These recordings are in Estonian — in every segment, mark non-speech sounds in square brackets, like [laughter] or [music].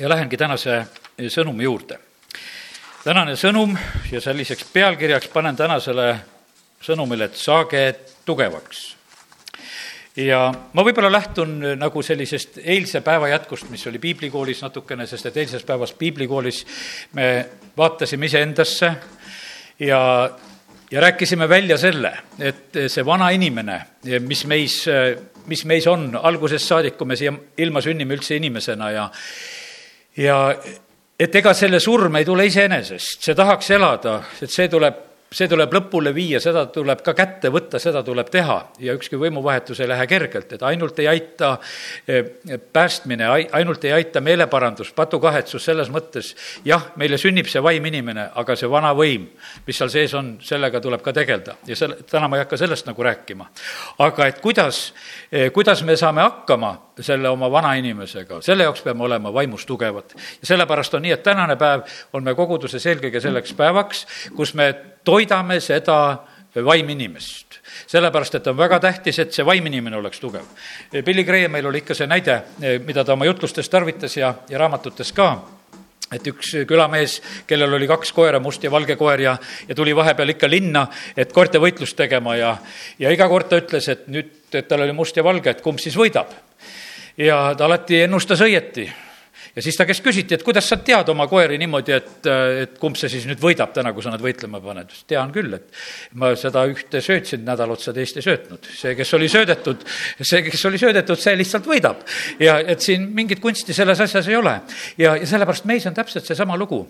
ja lähengi tänase sõnumi juurde. tänane sõnum ja selliseks pealkirjaks panen tänasele sõnumile, et saage tugevaks ja ma võib-olla lähtun nagu sellisest eilse päeva jätkust, mis oli piiblikoolis natukene, sest et eilses päevas piiblikoolis me vaatasime iseendasse ja, ja rääkisime välja selle, et see vana inimene, mis meis, mis meis on algusest saadik, kui me siia ilma sünnime üldse inimesena ja ja et ega selle surm ei tule iseenesest, see tahaks elada, et see tuleb see tuleb lõpule viia, seda tuleb ka kätte võtta, seda tuleb teha ja ükski võimuvahetus ei lähe kergelt, et ainult ei aita eh, päästmine, ainult ei aita meeleparandus, patukahetsus selles mõttes, jah, meile sünnib see vaim inimene, aga see vana võim, mis seal sees on, sellega tuleb ka tegeleda ja selle, täna ma ei hakka sellest nagu rääkima. aga et kuidas, eh, kuidas me saame hakkama selle oma vanainimesega, selle jaoks peame olema vaimus tugevad. ja sellepärast on nii, et tänane päev on me koguduses eelkõige selleks päevaks, kus me toidame seda vaiminimest. sellepärast, et on väga tähtis, et see vaiminimene oleks tugev. Billy Grahamil oli ikka see näide, mida ta oma jutlustes tarvitas ja, ja raamatutes ka et üks külamees, kellel oli kaks koera, must ja valge koer ja, ja tuli vahepeal ikka linna, et koerte võitlust tegema ja, ja iga kord ta ütles, et nüüd, et tal oli must ja valge, et kumb siis võidab ja ta alati ennustas õieti ja siis ta käest küsiti, et kuidas sa tead oma koeri niimoodi, et, et kumb see siis nüüd võidab täna, kui sa nad võitlema paned. tean küll, et ma seda ühte söötsin nädal otsa, teist ei söötnud. see, kes oli söödetud, see, kes oli söödetud, see lihtsalt võidab. ja et siin mingit kunsti selles asjas ei ole. ja, ja sellepärast meis on täpselt seesama lugu.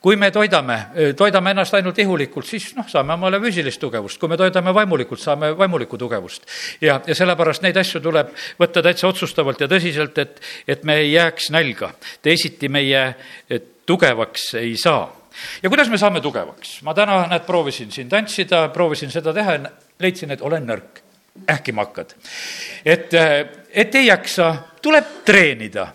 kui me toidame, toidame ennast ainult ihulikult, siis noh, saame omale füüsilist tugevust. kui me toidame vaimulikult, saame vaimulikku tugevust. ja, ja sellepärast neid asju tuleb võtta täitsa otsustavalt ja tõsiselt, et, et me ei jääks nälga teisiti meie tugevaks ei saa ja kuidas me saame tugevaks? ma täna, näed, proovisin siin tantsida, proovisin seda teha, leidsin, et olen nõrk. ähkima hakkad. et, et ei jaksa, tuleb treenida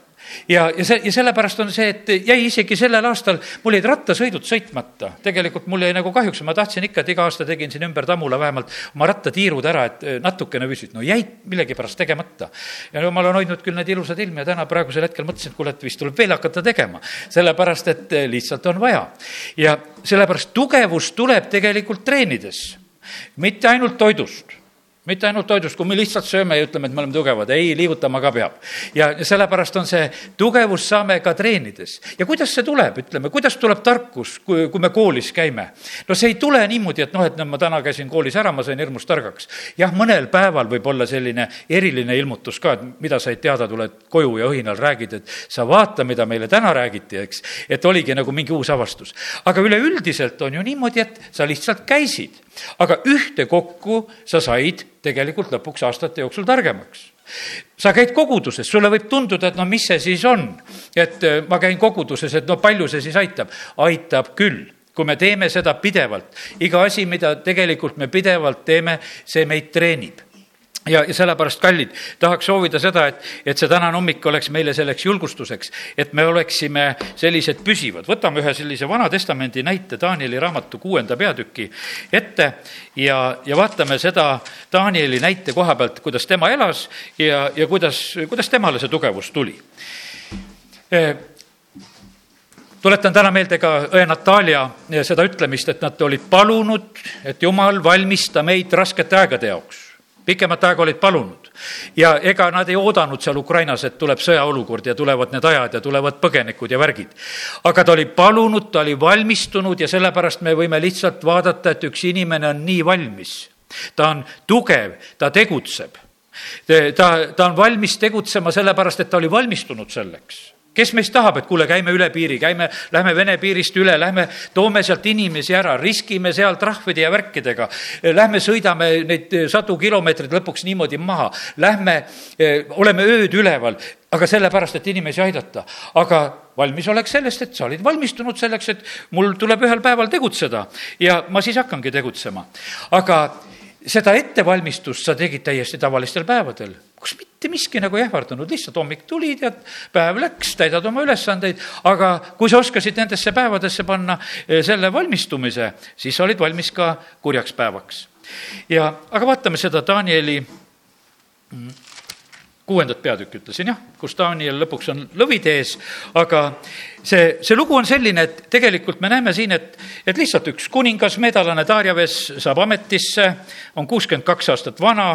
ja, ja see, ja sellepärast on see, et jäi isegi sellel aastal, mul jäid rattasõidud sõitmata. tegelikult mul jäi nagu kahjuks, ma tahtsin ikka, et iga aasta tegin siin ümber Tammula vähemalt oma rattatiirud ära, et eh, natukene püsid, no jäid millegipärast tegemata. ja no ma olen hoidnud küll need ilusad ilmi ja täna praegusel hetkel mõtlesin, et kuule, et vist tuleb veel hakata tegema. sellepärast, et eh, lihtsalt on vaja. ja sellepärast tugevus tuleb tegelikult treenides, mitte ainult toidust mitte ainult toidust, kui me lihtsalt sööme ja ütleme, et me oleme tugevad, ei, liigutama ka peab. ja sellepärast on see tugevus saame ka treenides. ja kuidas see tuleb, ütleme, kuidas tuleb tarkus, kui, kui me koolis käime? no see ei tule niimoodi, et noh, et no ma täna käisin koolis ära, ma sain hirmus targaks. jah, mõnel päeval võib olla selline eriline ilmutus ka, et mida said teada, tuled koju ja õhinal räägid, et sa vaata, mida meile täna räägiti, eks. et oligi nagu mingi uus avastus. aga üleüldiselt on ju niimoodi, et sa lihtsalt käisid aga ühtekokku sa said tegelikult lõpuks aastate jooksul targemaks sa käid koguduses, sulle võib tunduda, et no mis see siis on, et äh, ma käin koguduses, et no palju see siis aitab. aitab küll, kui me teeme seda pidevalt. iga asi, mida tegelikult me pidevalt teeme, see meid treenib ja, ja sellepärast, kallid, tahaks soovida seda, et, et see tänane hommik oleks meile selleks julgustuseks, et me oleksime sellised püsivad. võtame ühe sellise Vana Testamendi näite Danieli raamatu kuuenda peatüki ette ja, ja vaatame seda Danieli näite koha pealt, kuidas tema elas ja, ja kuidas, kuidas temale see tugevus tuli e, tuletan täna meelde ka õe Natalja seda ütlemist, et nad olid palunud, et jumal, valmista meid raskete aegade jaoks pikemat aega olid palunud. ja ega nad ei oodanud seal Ukrainas, et tuleb sõjaolukord ja tulevad need ajad ja tulevad põgenikud ja värgid. aga ta oli palunud, ta oli valmistunud ja sellepärast me võime lihtsalt vaadata, et üks inimene on nii valmis. ta on tugev, ta tegutseb. ta, ta on valmis tegutsema sellepärast, et ta oli valmistunud selleks kes meist tahab, et kuule, käime üle piiri, käime, lähme Vene piirist üle, lähme toome sealt inimesi ära, riskime seal trahvide ja värkidega. Lähme sõidame neid sadu kilomeetreid lõpuks niimoodi maha, lähme, eh, oleme ööd üleval, aga sellepärast, et inimesi aidata. aga valmisolek sellest, et sa olid valmistunud selleks, et mul tuleb ühel päeval tegutseda ja ma siis hakkangi tegutsema. aga seda ettevalmistust sa tegid täiesti tavalistel päevadel, kus mitte miski nagu ei ähvardanud, lihtsalt hommik tuli, tead, päev läks, täidad oma ülesandeid, aga kui sa oskasid nendesse päevadesse panna eh, selle valmistumise, siis sa olid valmis ka kurjaks päevaks. ja, aga vaatame seda Danieli mm, kuuendat peatükki ütlesin jah, kus Daniel lõpuks on lõvid ees, aga see, see lugu on selline, et tegelikult me näeme siin, et, et lihtsalt üks kuningas, meedalane Darjaves saab ametisse, on kuuskümmend kaks aastat vana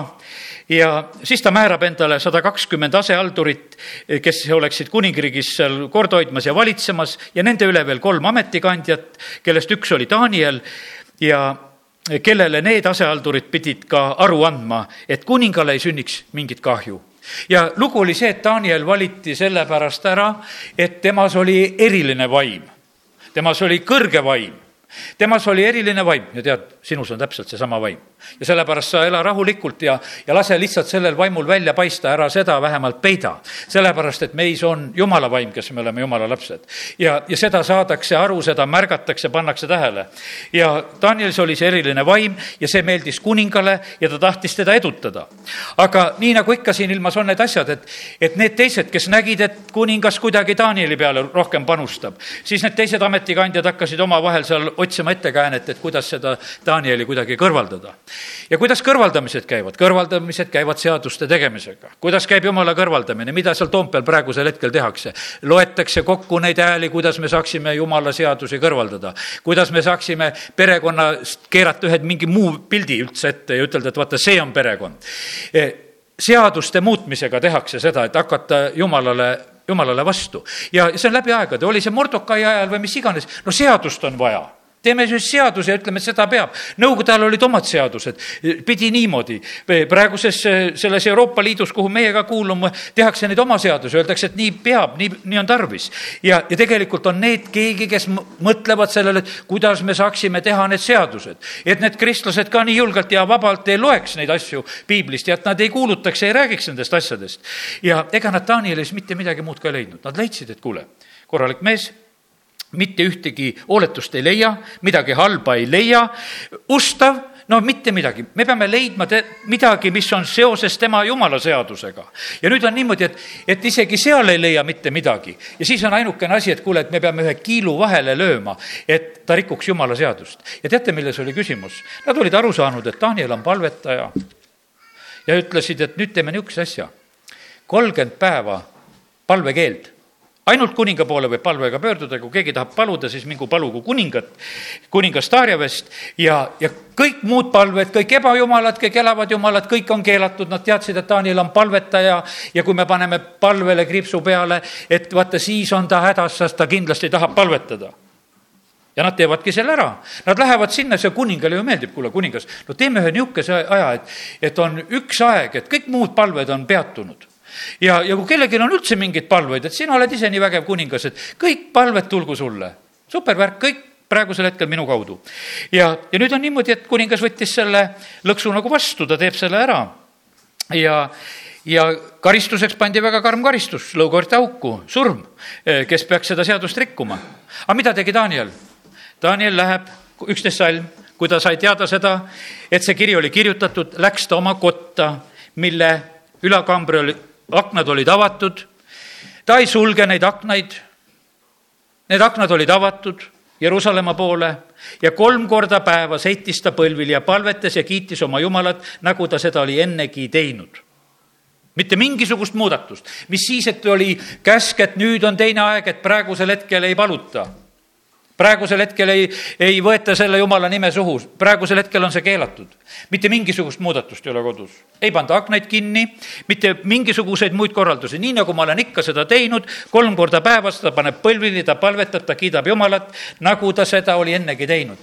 ja siis ta määrab endale sada kakskümmend asehaldurit, kes oleksid kuningriigis seal kord hoidmas ja valitsemas ja nende üle veel kolm ametikandjat, kellest üks oli Daniel ja kellele need asehaldurid pidid ka aru andma, et kuningale ei sünniks mingit kahju ja lugu oli see, et Daniel valiti sellepärast ära, et temas oli eriline vaim. temas oli kõrge vaim temas oli eriline vaim ja tead, sinus on täpselt seesama vaim. ja sellepärast sa ela rahulikult ja, ja lase lihtsalt sellel vaimul välja paista, ära seda vähemalt peida. sellepärast, et meis on jumala vaim, kes me oleme jumala lapsed. ja, ja seda saadakse aru, seda märgatakse, pannakse tähele. ja Danielis oli see eriline vaim ja see meeldis kuningale ja ta tahtis teda edutada. aga nii nagu ikka siin ilmas on need asjad, et, et need teised, kes nägid, et kuningas kuidagi Danieli peale rohkem panustab, siis need teised ametikandjad hakkasid omavahel seal otsima ettekäänet, et kuidas seda Danieli kuidagi kõrvaldada. ja kuidas kõrvaldamised käivad? kõrvaldamised käivad seaduste tegemisega. kuidas käib jumala kõrvaldamine, mida seal Toompeal praegusel hetkel tehakse? loetakse kokku neid hääli, kuidas me saaksime jumala seadusi kõrvaldada. kuidas me saaksime perekonnast keerata ühed mingi muu pildi üldse ette ja ütelda, et vaata, see on perekond e, seaduste muutmisega tehakse seda, et hakata jumalale jumalale vastu ja see on läbi aegade, oli see Mordokai ajal või mis iganes, no seadust on vaja teeme siis seaduse ja ütleme, et seda peab. Nõukogude ajal olid omad seadused, pidi niimoodi. praeguses selles Euroopa Liidus, kuhu meie ka kuulume, tehakse neid oma seadusi, öeldakse, et nii peab, nii, nii on tarvis. ja, ja tegelikult on need keegi, kes mõtlevad sellele, et kuidas me saaksime teha need seadused. et need kristlased ka nii julgelt ja vabalt ei loeks neid asju piiblist ja et nad ei kuulutaks ei räägiks nendest asjadest. ja ega nad Danielis mitte midagi muud ka ei leidnud, nad leidsid, et kuule, korralik mees mitte ühtegi hooletust ei leia, midagi halba ei leia, ustav, no mitte midagi, me peame leidma te, midagi, mis on seoses tema jumala seadusega. ja nüüd on niimoodi, et, et isegi seal ei leia mitte midagi ja siis on ainukene asi, et kuule, et me peame ühe kiilu vahele lööma, et ta rikuks jumala seadust. ja teate, milles oli küsimus? Nad olid aru saanud, et Daniel on palvetaja ja ütlesid, et nüüd teeme niisuguse asja, kolmkümmend päeva palvekeeld ainult kuninga poole võib palvega pöörduda, kui keegi tahab paluda, siis mingu palugu kuningat, kuningas Darjavest ja, ja kõik muud palved, kõik ebajumalad, kõik elavad jumalad, kõik on keelatud, nad teadsid, et Daniel on palvetaja. Ja kui me paneme palvele kriipsu peale, et vaata, siis on ta hädas, sest ta kindlasti tahab palvetada. Ja nad teevadki selle ära. Nad lähevad sinna, see kuningale ju meeldib, kuule, kuningas, no teeme ühe niisuguse aja, et, et on üks aeg, et kõik muud palved on peatunud ja, ja kui kellelgi on üldse mingeid palveid, et sina oled ise nii vägev kuningas, et kõik palved tulgu sulle. supervärk, kõik praegusel hetkel minu kaudu. ja, ja nüüd on niimoodi, et kuningas võttis selle lõksu nagu vastu, ta teeb selle ära. ja, ja karistuseks pandi väga karm karistus, lõukoorte auku, surm, eh, kes peaks seda seadust rikkuma. aga mida tegi Daniel? Daniel läheb, üksteist salm, kui ta sai teada seda, et see kiri oli kirjutatud, läks ta oma kotta, mille ülakambri oli aknad olid avatud, ta ei sulge neid aknaid, need aknad olid avatud Jeruusalemma poole ja kolm korda päevas heitis ta põlvili ja palvetas ja kiitis oma Jumalat, nagu ta seda oli ennegi teinud. Mitte mingisugust muudatust, mis siis, et oli käsk, et nüüd on teine aeg, et praegusel hetkel ei paluta praegusel hetkel ei, ei võeta selle jumala nime suhu, praegusel hetkel on see keelatud. mitte mingisugust muudatust ei ole kodus. ei panda aknaid kinni, mitte mingisuguseid muid korraldusi, nii nagu ma olen ikka seda teinud, kolm korda päevas ta paneb põlvili, ta palvetab, ta kiidab Jumalat, nagu ta seda oli ennegi teinud.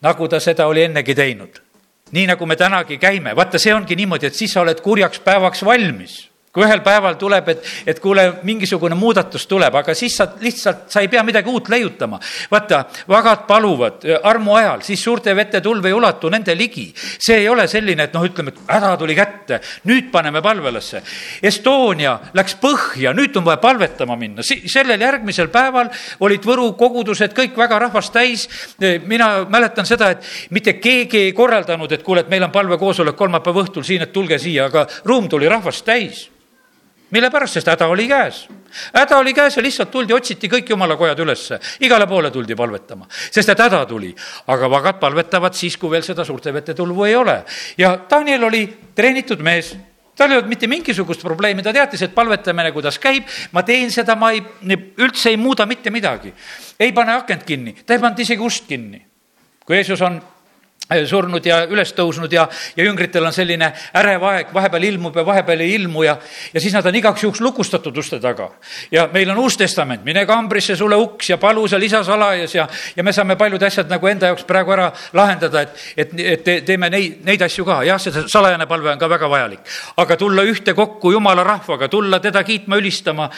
nagu ta seda oli ennegi teinud. nii nagu me tänagi käime, vaata, see ongi niimoodi, et siis sa oled kurjaks päevaks valmis kui ühel päeval tuleb, et, et kuule, mingisugune muudatus tuleb, aga siis sa lihtsalt, sa ei pea midagi uut leiutama. vaata, vagad paluvad armu ajal, siis suurte vete tulv ei ulatu nende ligi. see ei ole selline, et noh, ütleme, et häda tuli kätte, nüüd paneme palvelasse. Estonia läks põhja, nüüd on vaja palvetama minna. sellel järgmisel päeval olid Võru kogudused kõik väga rahvast täis. mina mäletan seda, et mitte keegi ei korraldanud, et kuule, et meil on palvekoosolek kolmapäeva õhtul siin, et tulge siia, aga ruum tuli rahvast täis mille pärast, sest häda oli käes. häda oli käes ja lihtsalt tuldi, otsiti kõik jumala kojad ülesse, igale poole tuldi palvetama, sest et häda tuli. aga vagad palvetavad siis, kui veel seda suurte vete tulvu ei ole. ja Daniel oli treenitud mees, tal ei olnud mitte mingisugust probleemi, ta teadis, et palvetamine, kuidas käib, ma teen seda, ma ei, üldse ei muuda mitte midagi. ei pane akent kinni, ta ei pannud isegi ust kinni. kui Jeesus on surnud ja üles tõusnud ja, ja jüngritel on selline ärev aeg, vahepeal ilmub ja vahepeal ei ilmu ja, ja siis nad on igaks juhuks lukustatud uste taga. ja meil on Uus Testament, mine kambrisse sulle uks ja palu seal isa salajas ja, ja me saame paljud asjad nagu enda jaoks praegu ära lahendada, et, et, et teeme neid, neid asju ka, jah, see salajane palve on ka väga vajalik. aga tulla ühtekokku jumala rahvaga, tulla teda kiitma, ülistama,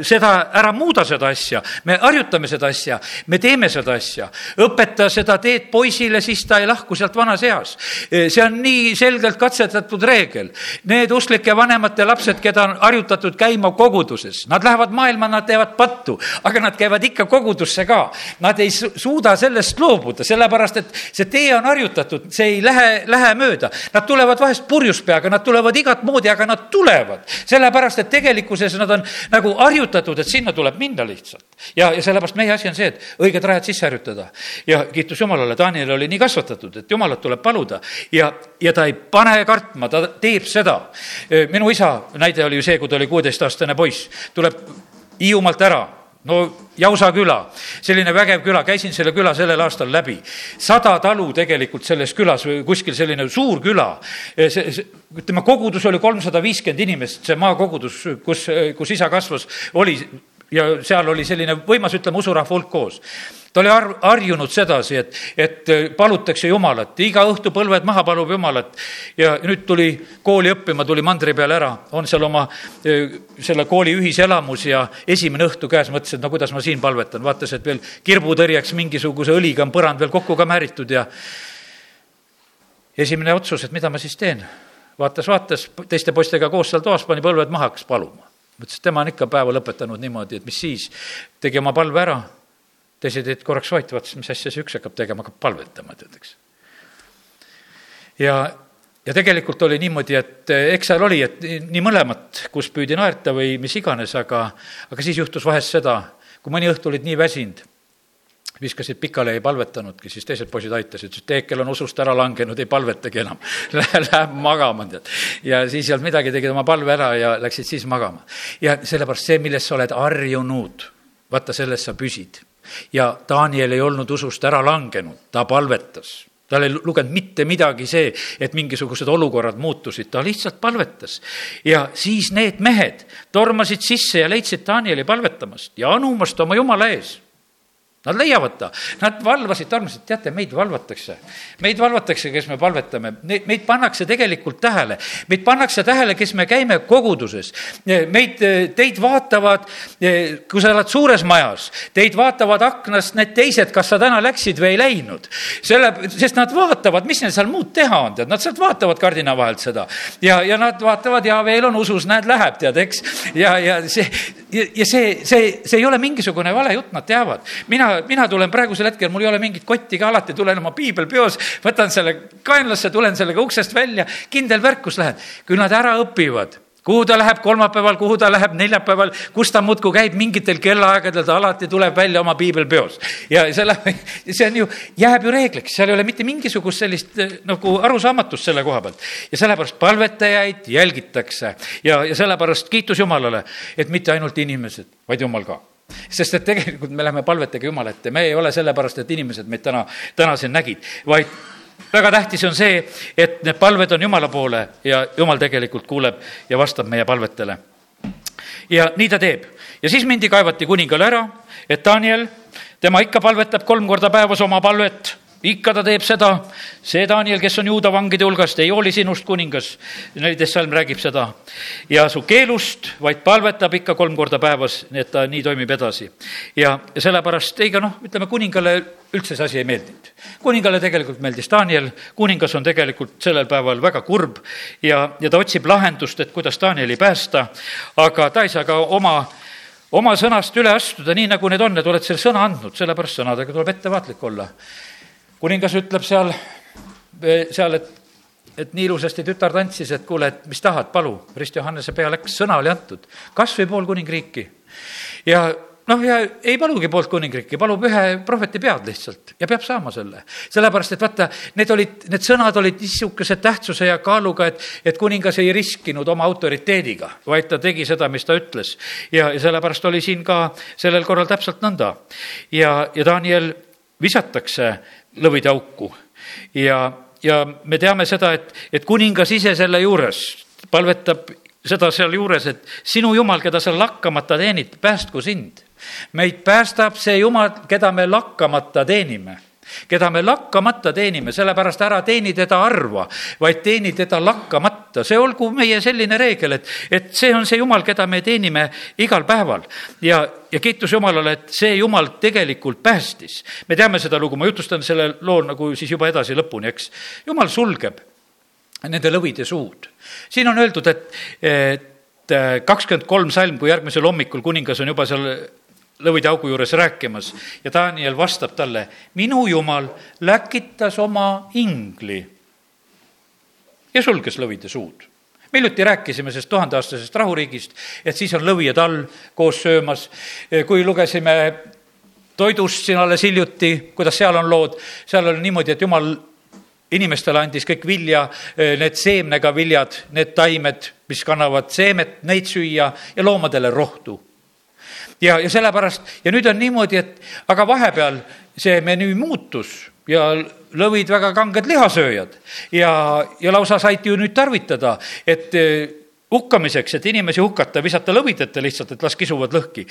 seda, ära muuda seda asja, me harjutame seda asja, me teeme seda asja, õpeta seda teed poisile, siis ta ei lahku lahku sealt vanas eas. see on nii selgelt katsetatud reegel. Need usklike vanemate lapsed, keda on harjutatud käima koguduses, nad lähevad maailma, nad teevad pattu, aga nad käivad ikka kogudusse ka. Nad ei suuda sellest loobuda, sellepärast et see tee on harjutatud, see ei lähe, lähe mööda. Nad tulevad vahest purjus peaga, nad tulevad igat moodi, aga nad tulevad. sellepärast, et tegelikkuses nad on nagu harjutatud, et sinna tuleb minna lihtsalt. Ja, ja sellepärast meie asi on see, et õiged rajad sisse harjutada. ja kiitus Jumalale, Daniel oli nii kasvatatud, et jumalat tuleb paluda ja, ja ta ei pane kartma, ta teeb seda. minu isa näide oli ju see, kui ta oli kuueteistaastane poiss, tuleb Hiiumaalt ära no Jausa küla, selline vägev küla, käisin selle küla sellel aastal läbi. sada talu tegelikult selles külas või kuskil selline suur küla. see, see, ütleme, kogudus oli kolmsada viiskümmend inimest, see maakogudus, kus, kus isa kasvas, oli ja seal oli selline võimas, ütleme, usurahva hulk koos ta oli har-, harjunud sedasi, et, et palutakse Jumalat, iga õhtu põlved maha palub Jumalat. ja nüüd tuli kooli õppima, tuli mandri peale ära, on seal oma selle kooli ühiselamus ja esimene õhtu käes, mõtles, et no kuidas ma siin palvetan, vaatas, et veel kirbutõrjeks mingisuguse õliga on põrand veel kokku ka määritud ja esimene otsus, et mida ma siis teen. vaatas, vaatas teiste poistega koos seal toas, pani põlved maha, hakkas paluma. Mõtles, et tema on ikka päeva lõpetanud niimoodi, et mis siis, tegi oma palve ära teised jäid korraks vait, vaatasid, mis asja see üks hakkab tegema, hakkab palvetama, tead, eks. ja, ja tegelikult oli niimoodi, et eh, eks seal oli, et nii mõlemat, kus püüdi naerta või mis iganes, aga, aga siis juhtus vahest seda, kui mõni õhtu olid nii väsinud, viskasid pikali, ei palvetanudki, siis teised poisid aitasid, ütlesid, Teekel on usust ära langenud, ei palvetagi enam [laughs] Läheb magama, tead. ja siis ei olnud midagi, tegid oma palve ära ja läksid siis magama. ja sellepärast see, milles sa oled harjunud, vaata, selles sa püsid ja Daniel ei olnud usust ära langenud, ta palvetas tal ei lugenud mitte midagi see, et mingisugused olukorrad muutusid, ta lihtsalt palvetas. ja siis need mehed tormasid sisse ja leidsid Danieli palvetamast ja anumast oma jumala ees Nad leiavad ta, nad valvasid tormasid, teate, meid valvatakse. meid valvatakse, kes me palvetame, meid pannakse tegelikult tähele. meid pannakse tähele, kes me käime koguduses. meid, teid vaatavad, kui sa oled suures majas, teid vaatavad aknast need teised, kas sa täna läksid või ei läinud. selle, sest nad vaatavad, mis neil seal muud teha on, tead, nad sealt vaatavad kardina vahelt seda. ja, ja nad vaatavad ja veel on usus, näed, läheb, tead, eks. ja, ja see, ja see, see, see ei ole mingisugune vale jutt, nad teavad. mina mina, mina tulen praegusel hetkel, mul ei ole mingit kotti ka, alati tulen oma piibel peos, võtan selle kaenlasse, tulen sellega uksest välja, kindel värk, kus lähen. kui nad ära õpivad kuhu ta läheb kolmapäeval, kuhu ta läheb neljapäeval, kus ta muudkui käib mingitel kellaaegadel, ta alati tuleb välja oma piibel peos. ja selle, see on ju, jääb ju reegliks, seal ei ole mitte mingisugust sellist eh, nagu arusaamatust selle koha pealt. ja sellepärast palvetajaid jälgitakse ja, ja sellepärast kiitus Jumalale, et mitte ainult inimesed, vaid Jumal ka sest et tegelikult me läheme palvetega Jumala ette, me ei ole sellepärast, et inimesed meid täna, täna siin nägid, vaid väga tähtis on see, et need palved on Jumala poole ja Jumal tegelikult kuuleb ja vastab meie palvetele. ja nii ta teeb. ja siis mindi, kaevati kuningale ära, et Daniel, tema ikka palvetab kolm korda päevas oma palvet ikka ta teeb seda, see Daniel, kes on juuda vangide hulgast, ei hooli sinust, kuningas. neliteist salm räägib seda. ja su keelust, vaid palvetab ikka kolm korda päevas, nii et ta nii toimib edasi. ja, ja sellepärast, ega noh, ütleme kuningale üldse see asi ei meeldinud. kuningale tegelikult meeldis Daniel, kuningas on tegelikult sellel päeval väga kurb ja, ja ta otsib lahendust, et kuidas Danieli päästa, aga ta ei saa ka oma oma sõnast üle astuda, nii nagu need on, et oled selle sõna andnud, sellepärast sõnadega tuleb ettevaatlik olla kuningas ütleb seal, seal, et, et nii ilusasti tütar tantsis, et kuule, et mis tahad, palu. Rist Johannese pea läks, sõna oli antud, kas või pool kuningriiki. ja noh, ja ei palugi poolt kuningriiki, palub ühe prohveti pead lihtsalt ja peab saama selle. sellepärast, et vaata, need olid, need sõnad olid niisuguse tähtsuse ja kaaluga, et, et kuningas ei riskinud oma autoriteediga, vaid ta tegi seda, mis ta ütles. ja, ja sellepärast oli siin ka sellel korral täpselt nõnda. ja, ja Daniel visatakse lõvide auku. Ja, ja me teame seda, et, et kuningas ise selle juures palvetab seda sealjuures, et sinu Jumal, keda sa lakkamata teenid, päästku sind. Meid päästab see Jumal, keda me lakkamata teenime keda me lakkamata teenime, sellepärast ära teeni teda harva, vaid teeni teda lakkamata. see olgu meie selline reegel, et, et see on see Jumal, keda me teenime igal päeval. ja, ja kiitus Jumalale, et see Jumal tegelikult päästis. me teame seda lugu, ma jutustan selle loo nagu siis juba edasi lõpuni, eks. Jumal sulgeb nende lõvide suud. siin on öeldud, et, et kakskümmend kolm salm, kui järgmisel hommikul kuningas on juba seal lõvide augu juures rääkimas ja Daniel vastab talle, minu jumal läkitas oma ingli ja sulges lõvide suud. me hiljuti rääkisime sellest tuhandeaastasest rahuriigist, et siis on lõvijad all koos söömas. kui lugesime toidust siin alles hiljuti, kuidas seal on lood, seal on niimoodi, et jumal inimestele andis kõik vilja, need seemnega viljad, need taimed, mis kannavad seemet, neid süüa ja loomadele rohtu ja, ja sellepärast ja nüüd on niimoodi, et aga vahepeal see menüü muutus ja lõvid väga kanged lihasööjad ja, ja lausa said ju nüüd tarvitada, et eh, hukkamiseks, et inimesi hukata, visata lõvid ette lihtsalt, et las kisuvad lõhki.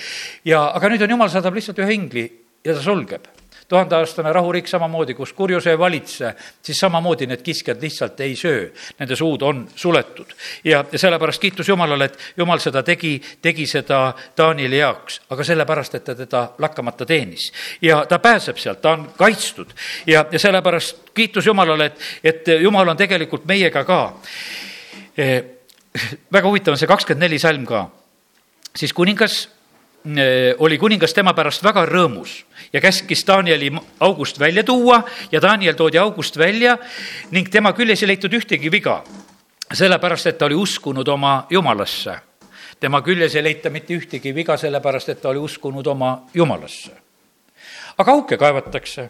ja, aga nüüd on jumal saadab lihtsalt ühe ingli ja ta sulgeb tuhandeaastane rahuriik samamoodi, kus kurjus ei valitse, siis samamoodi need kiskjad lihtsalt ei söö. Nende suud on suletud. ja, sellepärast kiitus Jumalale, et Jumal seda tegi, tegi seda Taanili jaoks, aga sellepärast, et ta teda lakkamata teenis. ja ta pääseb sealt, ta on kaitstud ja, ja sellepärast kiitus Jumalale, et, et Jumal on tegelikult meiega ka e,. väga huvitav on see kakskümmend neli salm ka. siis kuningas e, oli kuningas tema pärast väga rõõmus ja käskis Danieli august välja tuua ja Daniel toodi august välja ning tema küljes ei leitud ühtegi viga, sellepärast et ta oli uskunud oma jumalasse. tema küljes ei leita mitte ühtegi viga, sellepärast et ta oli uskunud oma jumalasse. aga auke kaevatakse.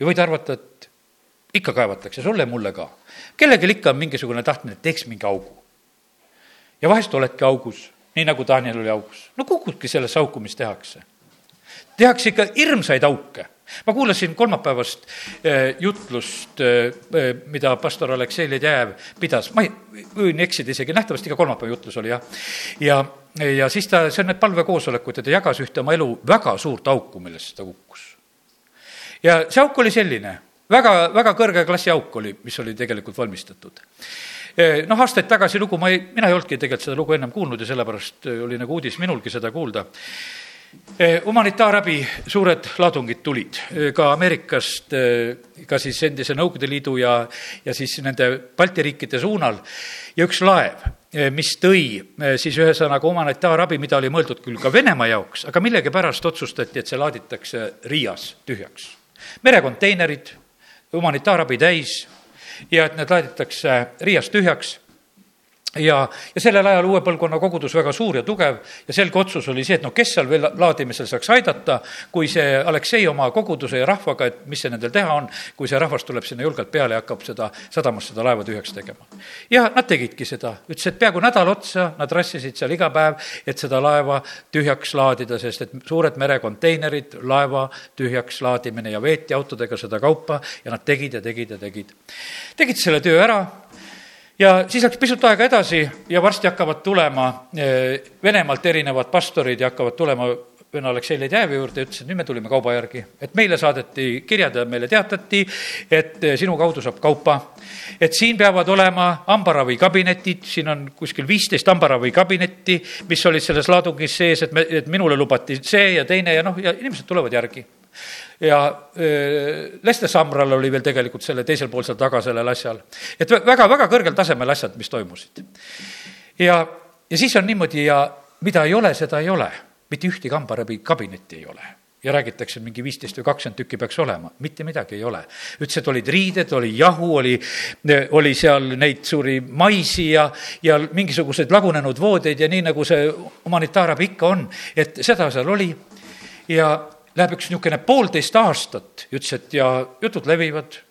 ja võid arvata, et ikka kaevatakse, sulle ja mulle ka. kellelgi ikka on mingisugune tahtmine, et teeks mingi augu. ja vahest oledki augus, nii nagu Daniel oli augus. no kukudki sellesse auku, mis tehakse tehakse ikka hirmsaid auke. ma kuulasin kolmapäevast eh, jutlust, eh, eh, mida pastor Aleksei Ledejev pidas, ma ei, võin eksida isegi, nähtavasti ka kolmapäeva jutlus oli jah. ja, ja siis ta, see on need palvekoosolekud ja ta jagas ühte oma elu väga suurt auku, millesse ta kukkus. ja see auk oli selline, väga, väga kõrge klassi auk oli, mis oli tegelikult valmistatud noh, aastaid tagasi lugu, ma ei, mina ei olnudki tegelikult seda lugu ennem kuulnud ja sellepärast oli nagu uudis minulgi seda kuulda. Eh, humanitaarabi suured laadungid tulid eh, ka Ameerikast, eh, ka siis endise Nõukogude Liidu ja, ja siis nende Balti riikide suunal ja üks laev, mis tõi siis ühesõnaga humanitaarabi, mida oli mõeldud küll ka Venemaa jaoks, aga millegipärast otsustati, et see laaditakse Riias tühjaks. merekonteinerid, humanitaarabi täis ja et need laaditakse Riias tühjaks ja, ja sellel ajal uue põlvkonna kogudus väga suur ja tugev ja selge otsus oli see, et no kes seal veel laadimisel saaks aidata, kui see Aleksei oma koguduse ja rahvaga, et mis see nendel teha on, kui see rahvas tuleb sinna julgelt peale ja hakkab seda sadamas seda laeva tühjaks tegema. ja nad tegidki seda, ütles, et peaaegu nädal otsa nad rassisid seal iga päev, et seda laeva tühjaks laadida, sest et suured merekonteinerid, laeva tühjaks laadimine ja veeti autodega seda kaupa ja nad tegid ja tegid ja tegid. tegid selle töö ära ja siis läks pisut aega edasi ja varsti hakkavad tulema eh, Venemaalt erinevad pastorid ja hakkavad tulema vene Aleksei Ledejevi juurde ja ütles, et nüüd me tulime kauba järgi. et meile saadeti kirjad ja meile teatati, et eh, sinu kaudu saab kaupa. et siin peavad olema hambaраvikabinetid, siin on kuskil viisteist hambaravikabineti, mis olid selles laadungis sees, et me, et minule lubati see ja teine ja noh, ja inimesed tulevad järgi ja Lester Samral oli veel tegelikult selle teisel pool seal taga sellel asjal. et väga-väga kõrgel tasemel asjad, mis toimusid. ja, ja siis on niimoodi ja mida ei ole, seda ei ole. mitte ühtegi hambaravi kabinetti ei ole ja räägitakse, et mingi viisteist või kakskümmend tükki peaks olema, mitte midagi ei ole. ütles, et olid riided, oli jahu, oli, oli seal neid suuri maisi ja, ja mingisuguseid lagunenud voodeid ja nii, nagu see humanitaarabi ikka on, et seda seal oli. ja läheb üks niisugune poolteist aastat, ütles, et ja jutud levivad,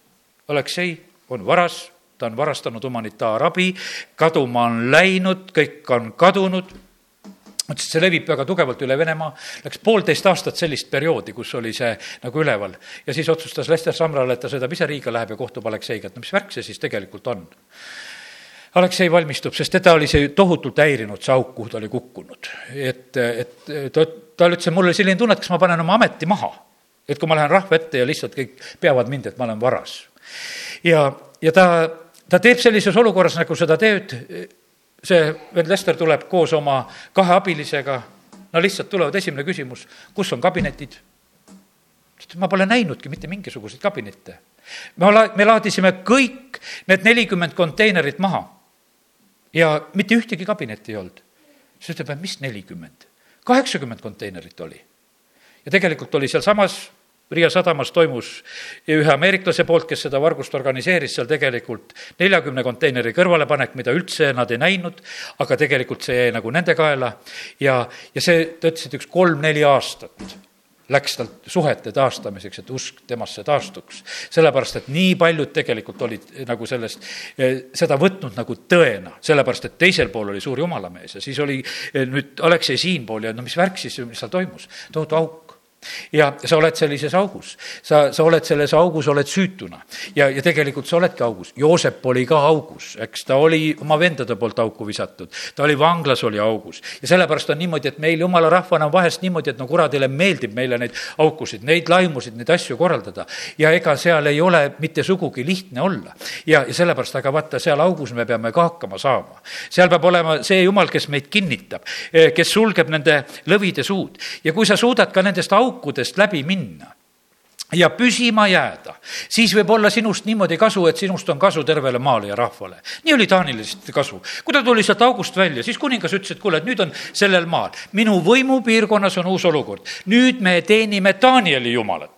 Aleksei on varas, ta on varastanud humanitaarabi, kaduma on läinud, kõik on kadunud mõtles, et see levib väga tugevalt üle Venemaa, läks poolteist aastat sellist perioodi, kus oli see nagu üleval. ja siis otsustas Lester Samral, et ta sõidab ise Riiga, läheb ja kohtub Alekseiga, et no mis värk see siis tegelikult on. Aleksei valmistub, sest teda oli see tohutult häirinud, see auk, kuhu ta oli kukkunud. et, et ta, ta ütles, et mul oli selline tunne, et kas ma panen oma ameti maha. et kui ma lähen rahva ette ja lihtsalt kõik peavad mind, et ma olen varas. ja, ja ta, ta teeb sellises olukorras nagu seda tööd see vend Lester tuleb koos oma kahe abilisega, no lihtsalt tulevad, esimene küsimus, kus on kabinetid? ma pole näinudki mitte mingisuguseid kabinette. me la-, me laadisime kõik need nelikümmend konteinerit maha ja mitte ühtegi kabinetti ei olnud. siis ütleb, et mis nelikümmend? Kaheksakümmend konteinerit oli. ja tegelikult oli sealsamas Riia sadamas toimus ühe ameeriklase poolt, kes seda vargust organiseeris, seal tegelikult neljakümne konteineri kõrvalepanek, mida üldse nad ei näinud, aga tegelikult see jäi nagu nende kaela ja, ja see, ta ütles, et üks kolm-neli aastat läks tal suhete taastamiseks, et usk temasse taastuks. sellepärast, et nii paljud tegelikult olid nagu sellest, eh, seda võtnud nagu tõena, sellepärast et teisel pool oli suur jumalamees ja siis oli eh, nüüd Aleksei siinpool ja no mis värk siis, seal toimus, tohutu auk ja sa oled sellises augus, sa, sa oled selles augus, oled süütuna. Ja, ja tegelikult sa oledki augus. Joosep oli ka augus, eks ta oli oma vendade poolt auku visatud, ta oli vanglas, oli augus. Ja sellepärast on niimoodi, et meil jumala rahvana on vahest niimoodi, et no kuradile meeldib meile neid aukusid, neid laimusid, neid asju korraldada. Ja ega seal ei ole mitte sugugi lihtne olla. ja, ja sellepärast, aga vaata, seal augus me peame ka hakkama saama. seal peab olema see jumal, kes meid kinnitab, kes sulgeb nende lõvide suud. Ja kui sa suudad ka nendest augudest aukudest läbi minna ja püsima jääda, siis võib olla sinust niimoodi kasu, et sinust on kasu tervele maale ja rahvale. nii oli Taanilist kasu. kui ta tuli sealt august välja, siis kuningas ütles, et kuule, et nüüd on sellel maal, minu võimupiirkonnas on uus olukord. nüüd me teenime Taanieli jumalat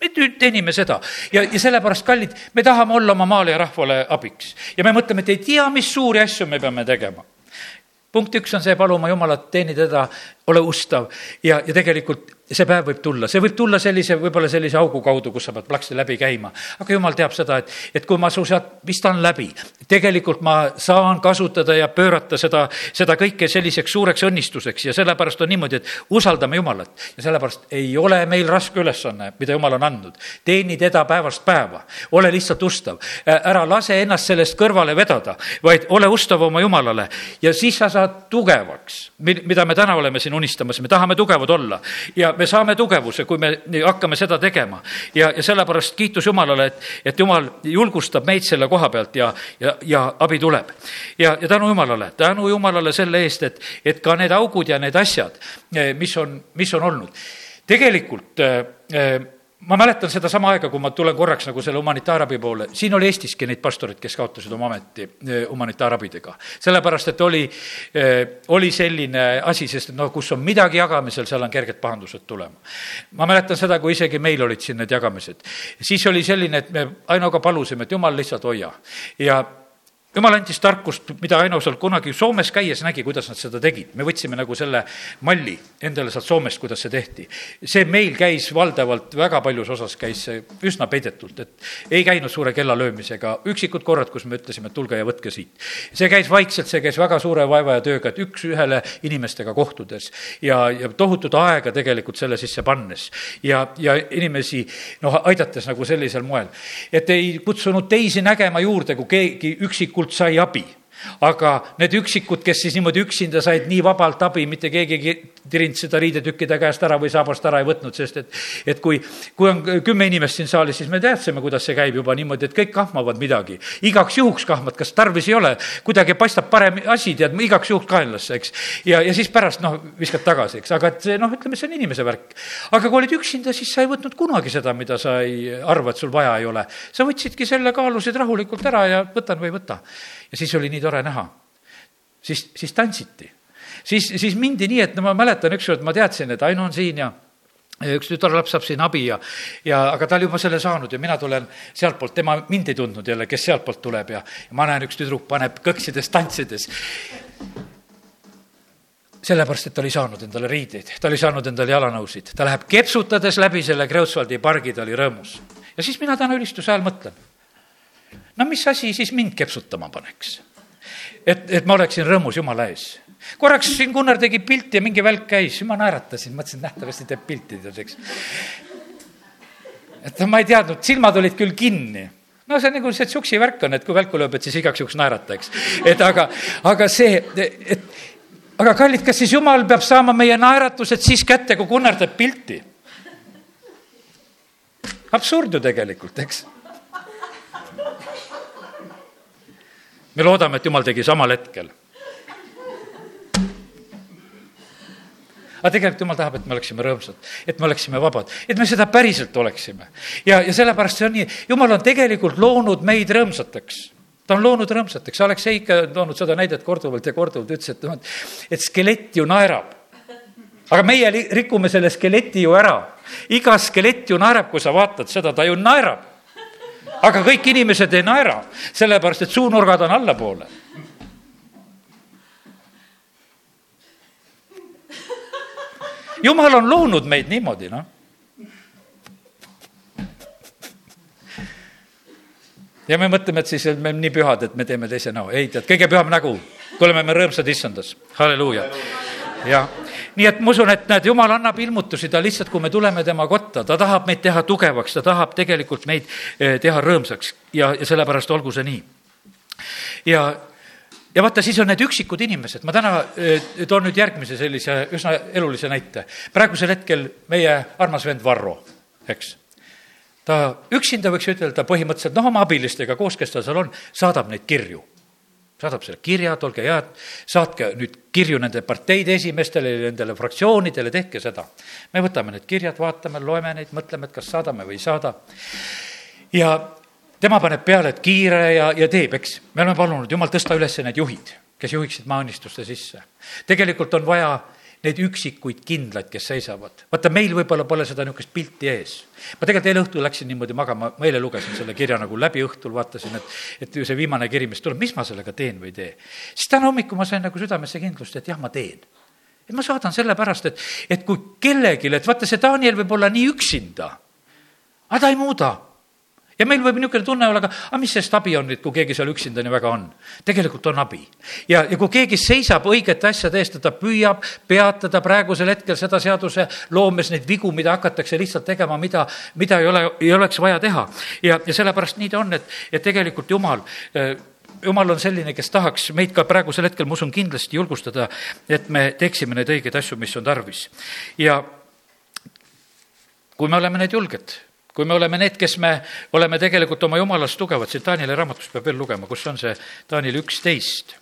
me nüüd teenime seda ja, ja sellepärast, kallid, me tahame olla oma maale ja rahvale abiks ja me mõtleme, et ei tea, mis suuri asju me peame tegema punkt üks on see, palu oma Jumalat, teeni teda, ole ustav. Ja, ja tegelikult see päev võib tulla, see võib tulla sellise, võib-olla sellise augu kaudu, kus sa pead plaksti läbi käima. aga jumal teab seda, et, et kui ma su sealt vistan läbi, tegelikult ma saan kasutada ja pöörata seda, seda kõike selliseks suureks õnnistuseks. Ja sellepärast on niimoodi, et usaldame Jumalat. ja sellepärast ei ole meil raske ülesanne, mida Jumal on andnud. teeni teda päevast päeva, ole lihtsalt ustav, ära lase ennast sellest kõrvale vedada, vaid ole ustav oma Jumalale. Ja siis sa saad tugevaks, mida me täna oleme siin unistamas, me tahame tugevad olla. Ja me saame tugevuse, kui me hakkame seda tegema. ja, ja sellepärast kiitus Jumalale, et, et Jumal julgustab meid selle koha pealt ja, ja, ja abi tuleb. ja, ja tänu Jumalale, tänu Jumalale selle eest, et, et ka need augud ja need asjad, mis on, mis on olnud. tegelikult äh, ma mäletan sedasama aega, kui ma tulen korraks nagu selle humanitaarabi poole, siin oli Eestiski neid pastoreid, kes kaotasid oma ameti eh, humanitaarabidega. sellepärast, et oli, eh, oli selline asi, sest noh, kus on midagi jagamisel, seal on kerged pahandused tulema. ma mäletan seda, kui isegi meil olid siin need jagamised. siis oli selline, et me Ainoga palusime, et jumal lihtsalt hoia ja jumal andis tarkust, mida Aino seal kunagi Soomes käies nägi, kuidas nad seda tegid. me võtsime nagu selle malli endale sealt Soomest, kuidas see tehti. see meil käis valdavalt, väga paljus osas käis see üsna peidetult, et ei käinud suure kellalöömisega, üksikud korrad, kus me ütlesime, et tulge ja võtke siit. see käis vaikselt, see käis väga suure vaeva ja tööga, et üks-ühele inimestega kohtudes ja, ja tohutut aega tegelikult selle sisse pannes ja, ja inimesi noh, aidates nagu sellisel moel. et ei kutsunud teisi nägema juurde, kui keegi üksikult tegelikult sai abi aga need üksikud, kes siis niimoodi üksinda said nii vabalt abi, mitte keegi ei tirinud seda riidetükkide käest ära või saabast ära ei võtnud, sest et, et kui, kui on kümme inimest siin saalis, siis me teadsime, kuidas see käib juba niimoodi, et kõik kahmavad midagi. igaks juhuks kahmad, kas tarvis ei ole, kuidagi paistab parem asi, tead, igaks juhuks kaenlasse, eks. ja, ja siis pärast noh, viskad tagasi, eks, aga et see noh, ütleme, see on inimese värk. aga kui olid üksinda, siis sa ei võtnud kunagi seda, mida sa ei arva, et sul vaja ei ole. sa võtsidki selle, kaalusid rahulikult ära ja võtan või ei võta ja siis oli nii tore näha. siis, siis tantsiti. siis, siis mindi nii, et no ma mäletan ükskord, ma teadsin, et Aino on siin ja üks tütarlaps saab siin abi ja, ja aga ta oli juba selle saanud ja mina tulen sealtpoolt, tema mind ei tundnud jälle, kes sealtpoolt tuleb ja, ja ma näen, üks tüdruk paneb kõksides tantsides sellepärast, et ta oli saanud endale riideid, ta oli saanud endale jalanõusid, ta läheb kepsutades läbi selle Kreutzwaldi pargi, ta oli rõõmus. ja siis mina täna ülistuse ajal mõtlen, no mis asi siis mind kepsutama paneks? et, et ma oleksin rõõmus Jumala ees. korraks siin Gunnar tegi pilti ja mingi välk käis, ma naeratasin, mõtlesin, nähtavasti teeb pilti, tead, eks. et ma ei teadnud, silmad olid küll kinni no see on nagu see tsuksi värk on, et kui välku lööb, et siis igaks juhuks naerata, eks. et aga, aga see, et aga kallid, kas siis jumal peab saama meie naeratused siis kätte, kui Gunnar teeb pilti? absurd ju tegelikult, eks. Me loodame, et jumal tegi samal hetkel. aga tegelikult jumal tahab, et me oleksime rõõmsad, et me oleksime vabad, et me seda päriselt oleksime. ja, ja sellepärast see on nii, jumal on tegelikult loonud meid rõõmsateks ta on loonud rõõmsateks, Aleksei ikka on toonud seda näidet korduvalt ja korduvalt, ütles, et noh, et skelett ju naerab. aga meie rikume selle skeleti ju ära. iga skelett ju naerab, kui sa vaatad seda, ta ju naerab. Aga kõik inimesed ei naera, sellepärast et suunurgad on allapoole. jumal on loonud meid niimoodi, noh ja me mõtleme, et siis me oleme nii pühad, et me teeme teise näo. ei, tead, kõige püham nägu, kui oleme me rõõmsad issandas, halleluuja. jah, nii et ma usun, et näed, jumal annab ilmutusi, ta lihtsalt, kui me tuleme tema kotta, ta tahab meid teha tugevaks, ta tahab tegelikult meid eh, teha rõõmsaks ja, ja sellepärast olgu see nii. ja, ja vaata, siis on need üksikud inimesed, ma täna eh, toon nüüd järgmise sellise üsna elulise näite. praegusel hetkel meie armas vend Varro, eks ta üksinda, võiks ütelda, põhimõtteliselt noh, oma abilistega koos, kes ta seal on, saadab neid kirju. Saadab selle kirjad, olge head, saatke nüüd kirju nende parteide esimeestele, nendele fraktsioonidele, tehke seda. me võtame need kirjad, vaatame, loeme neid, mõtleme, et kas saadame või ei saada. ja tema paneb peale, et kiire ja, ja teeb, eks. me oleme palunud, jumal, tõsta üles need juhid, kes juhiksid maaõnnistuste sisse. tegelikult on vaja neid üksikuid kindlaid, kes seisavad. vaata, meil võib-olla pole seda niisugust pilti ees. ma tegelikult eile õhtul läksin niimoodi magama, ma eile lugesin selle kirja nagu läbi õhtul, vaatasin, et, et see viimane kiri, mis tuleb, mis ma sellega teen või ei tee. siis täna hommikul ma sain nagu südamesse kindlust, et jah, ma teen. et ma saadan sellepärast, et, et kui kellelgi, et vaata, see Daniel võib olla nii üksinda, aga ta ei muuda ja meil võib niisugune tunne olla, aga, aga mis sest abi on nüüd, kui keegi seal üksinda nii väga on? tegelikult on abi. ja, ja kui keegi seisab õigete asjade eest ja ta püüab peatada praegusel hetkel seda seaduse loomes neid vigu, mida hakatakse lihtsalt tegema, mida, mida ei ole, ei oleks vaja teha. ja, ja sellepärast nii ta on, et, et tegelikult Jumal eh, jumal on selline, kes tahaks meid ka praegusel hetkel, ma usun, kindlasti julgustada, et me teeksime neid õigeid asju, mis on tarvis. ja kui me oleme need julged kui me oleme need, kes me oleme tegelikult oma jumalast tugevad, siit Taanieli raamatust peab veel lugema, kus on see Taanieli üksteist.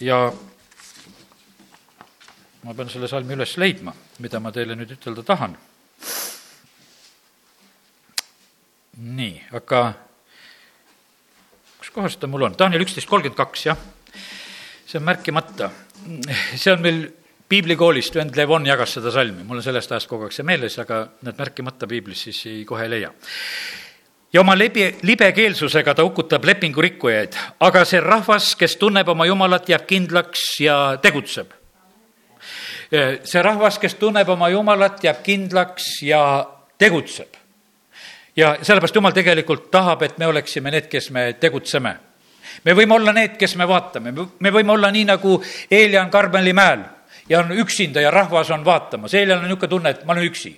ja ma pean selle salmi üles leidma, mida ma teile nüüd ütelda tahan. nii, aga kus kohas ta mul on, Taaniel üksteist kolmkümmend kaks, jah. see on märkimata. see on meil piiblikoolist vend Levon jagas seda salmi, mul on sellest ajast kogu aeg see meeles, aga need märkimata piiblis siis ei, kohe ei leia. ja oma lebi, libekeelsusega ta hukutab lepingurikkujaid, aga see rahvas, kes tunneb oma jumalat, jääb kindlaks ja tegutseb. see rahvas, kes tunneb oma jumalat, jääb kindlaks ja tegutseb. ja sellepärast jumal tegelikult tahab, et me oleksime need, kes me tegutseme me võime olla need, kes me vaatame, me võime olla nii nagu Eeljan Karmeli mäel ja on üksinda ja rahvas on vaatamas, eile on niisugune tunne, et ma olen üksi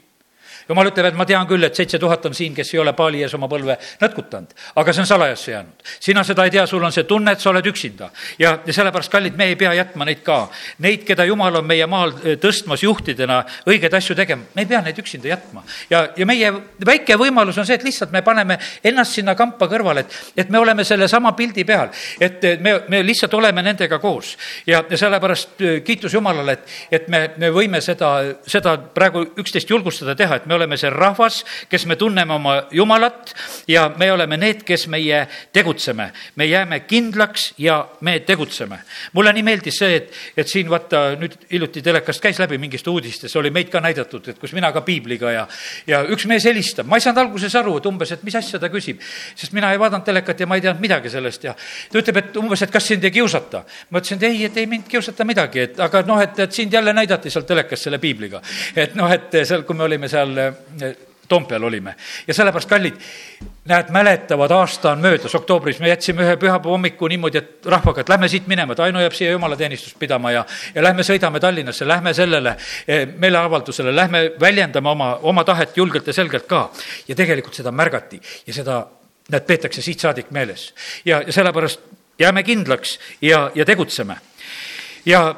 jumal ütleb, et ma tean küll, et seitse tuhat on siin, kes ei ole paali ees oma põlve nõtkutanud, aga see on salajasse jäänud. sina seda ei tea, sul on see tunne, et sa oled üksinda. ja, ja sellepärast, kallid, me ei pea jätma neid ka. Neid, keda jumal on meie maal tõstmas juhtidena õigeid asju tegema, me ei pea neid üksinda jätma. ja, ja meie väike võimalus on see, et lihtsalt me paneme ennast sinna kampa kõrvale, et, et me oleme sellesama pildi peal, et me, me lihtsalt oleme nendega koos. ja, ja sellepärast kiitus Jumalale, et, et me, me võime seda, seda praegu üksteist julgustada teha, et me me oleme see rahvas, kes me tunneme oma Jumalat ja me oleme need, kes meie tegutseme. me jääme kindlaks ja me tegutseme. mulle nii meeldis see, et, et siin vaata nüüd hiljuti telekast käis läbi mingist uudistes, oli meid ka näidatud, et kus mina ka piibliga ja, ja üks mees helistab, ma ei saanud alguses aru, et umbes, et mis asja ta küsib, sest mina ei vaadanud telekat ja ma ei teadnud midagi sellest ja ta ütleb, et umbes, et kas sind ei kiusata. ma ütlesin, et ei, et ei mind kiusata midagi, et aga noh, et, et sind jälle näidati seal telekas selle piibliga. et noh, et seal, kui me olime seal eh, Toompeal olime ja sellepärast, kallid, näed, mäletavad, aasta on möödas, oktoobris me jätsime ühe pühapäeva hommiku niimoodi, et rahvaga, et lähme siit minema, et Aino jääb siia jumalateenistust pidama ja, ja lähme sõidame Tallinnasse, lähme sellele eh, meeleavaldusele, lähme väljendame oma, oma tahet julgelt ja selgelt ka. ja tegelikult seda märgati ja seda, näed, peetakse siit saadik meeles ja, ja sellepärast jääme kindlaks ja, ja tegutseme. ja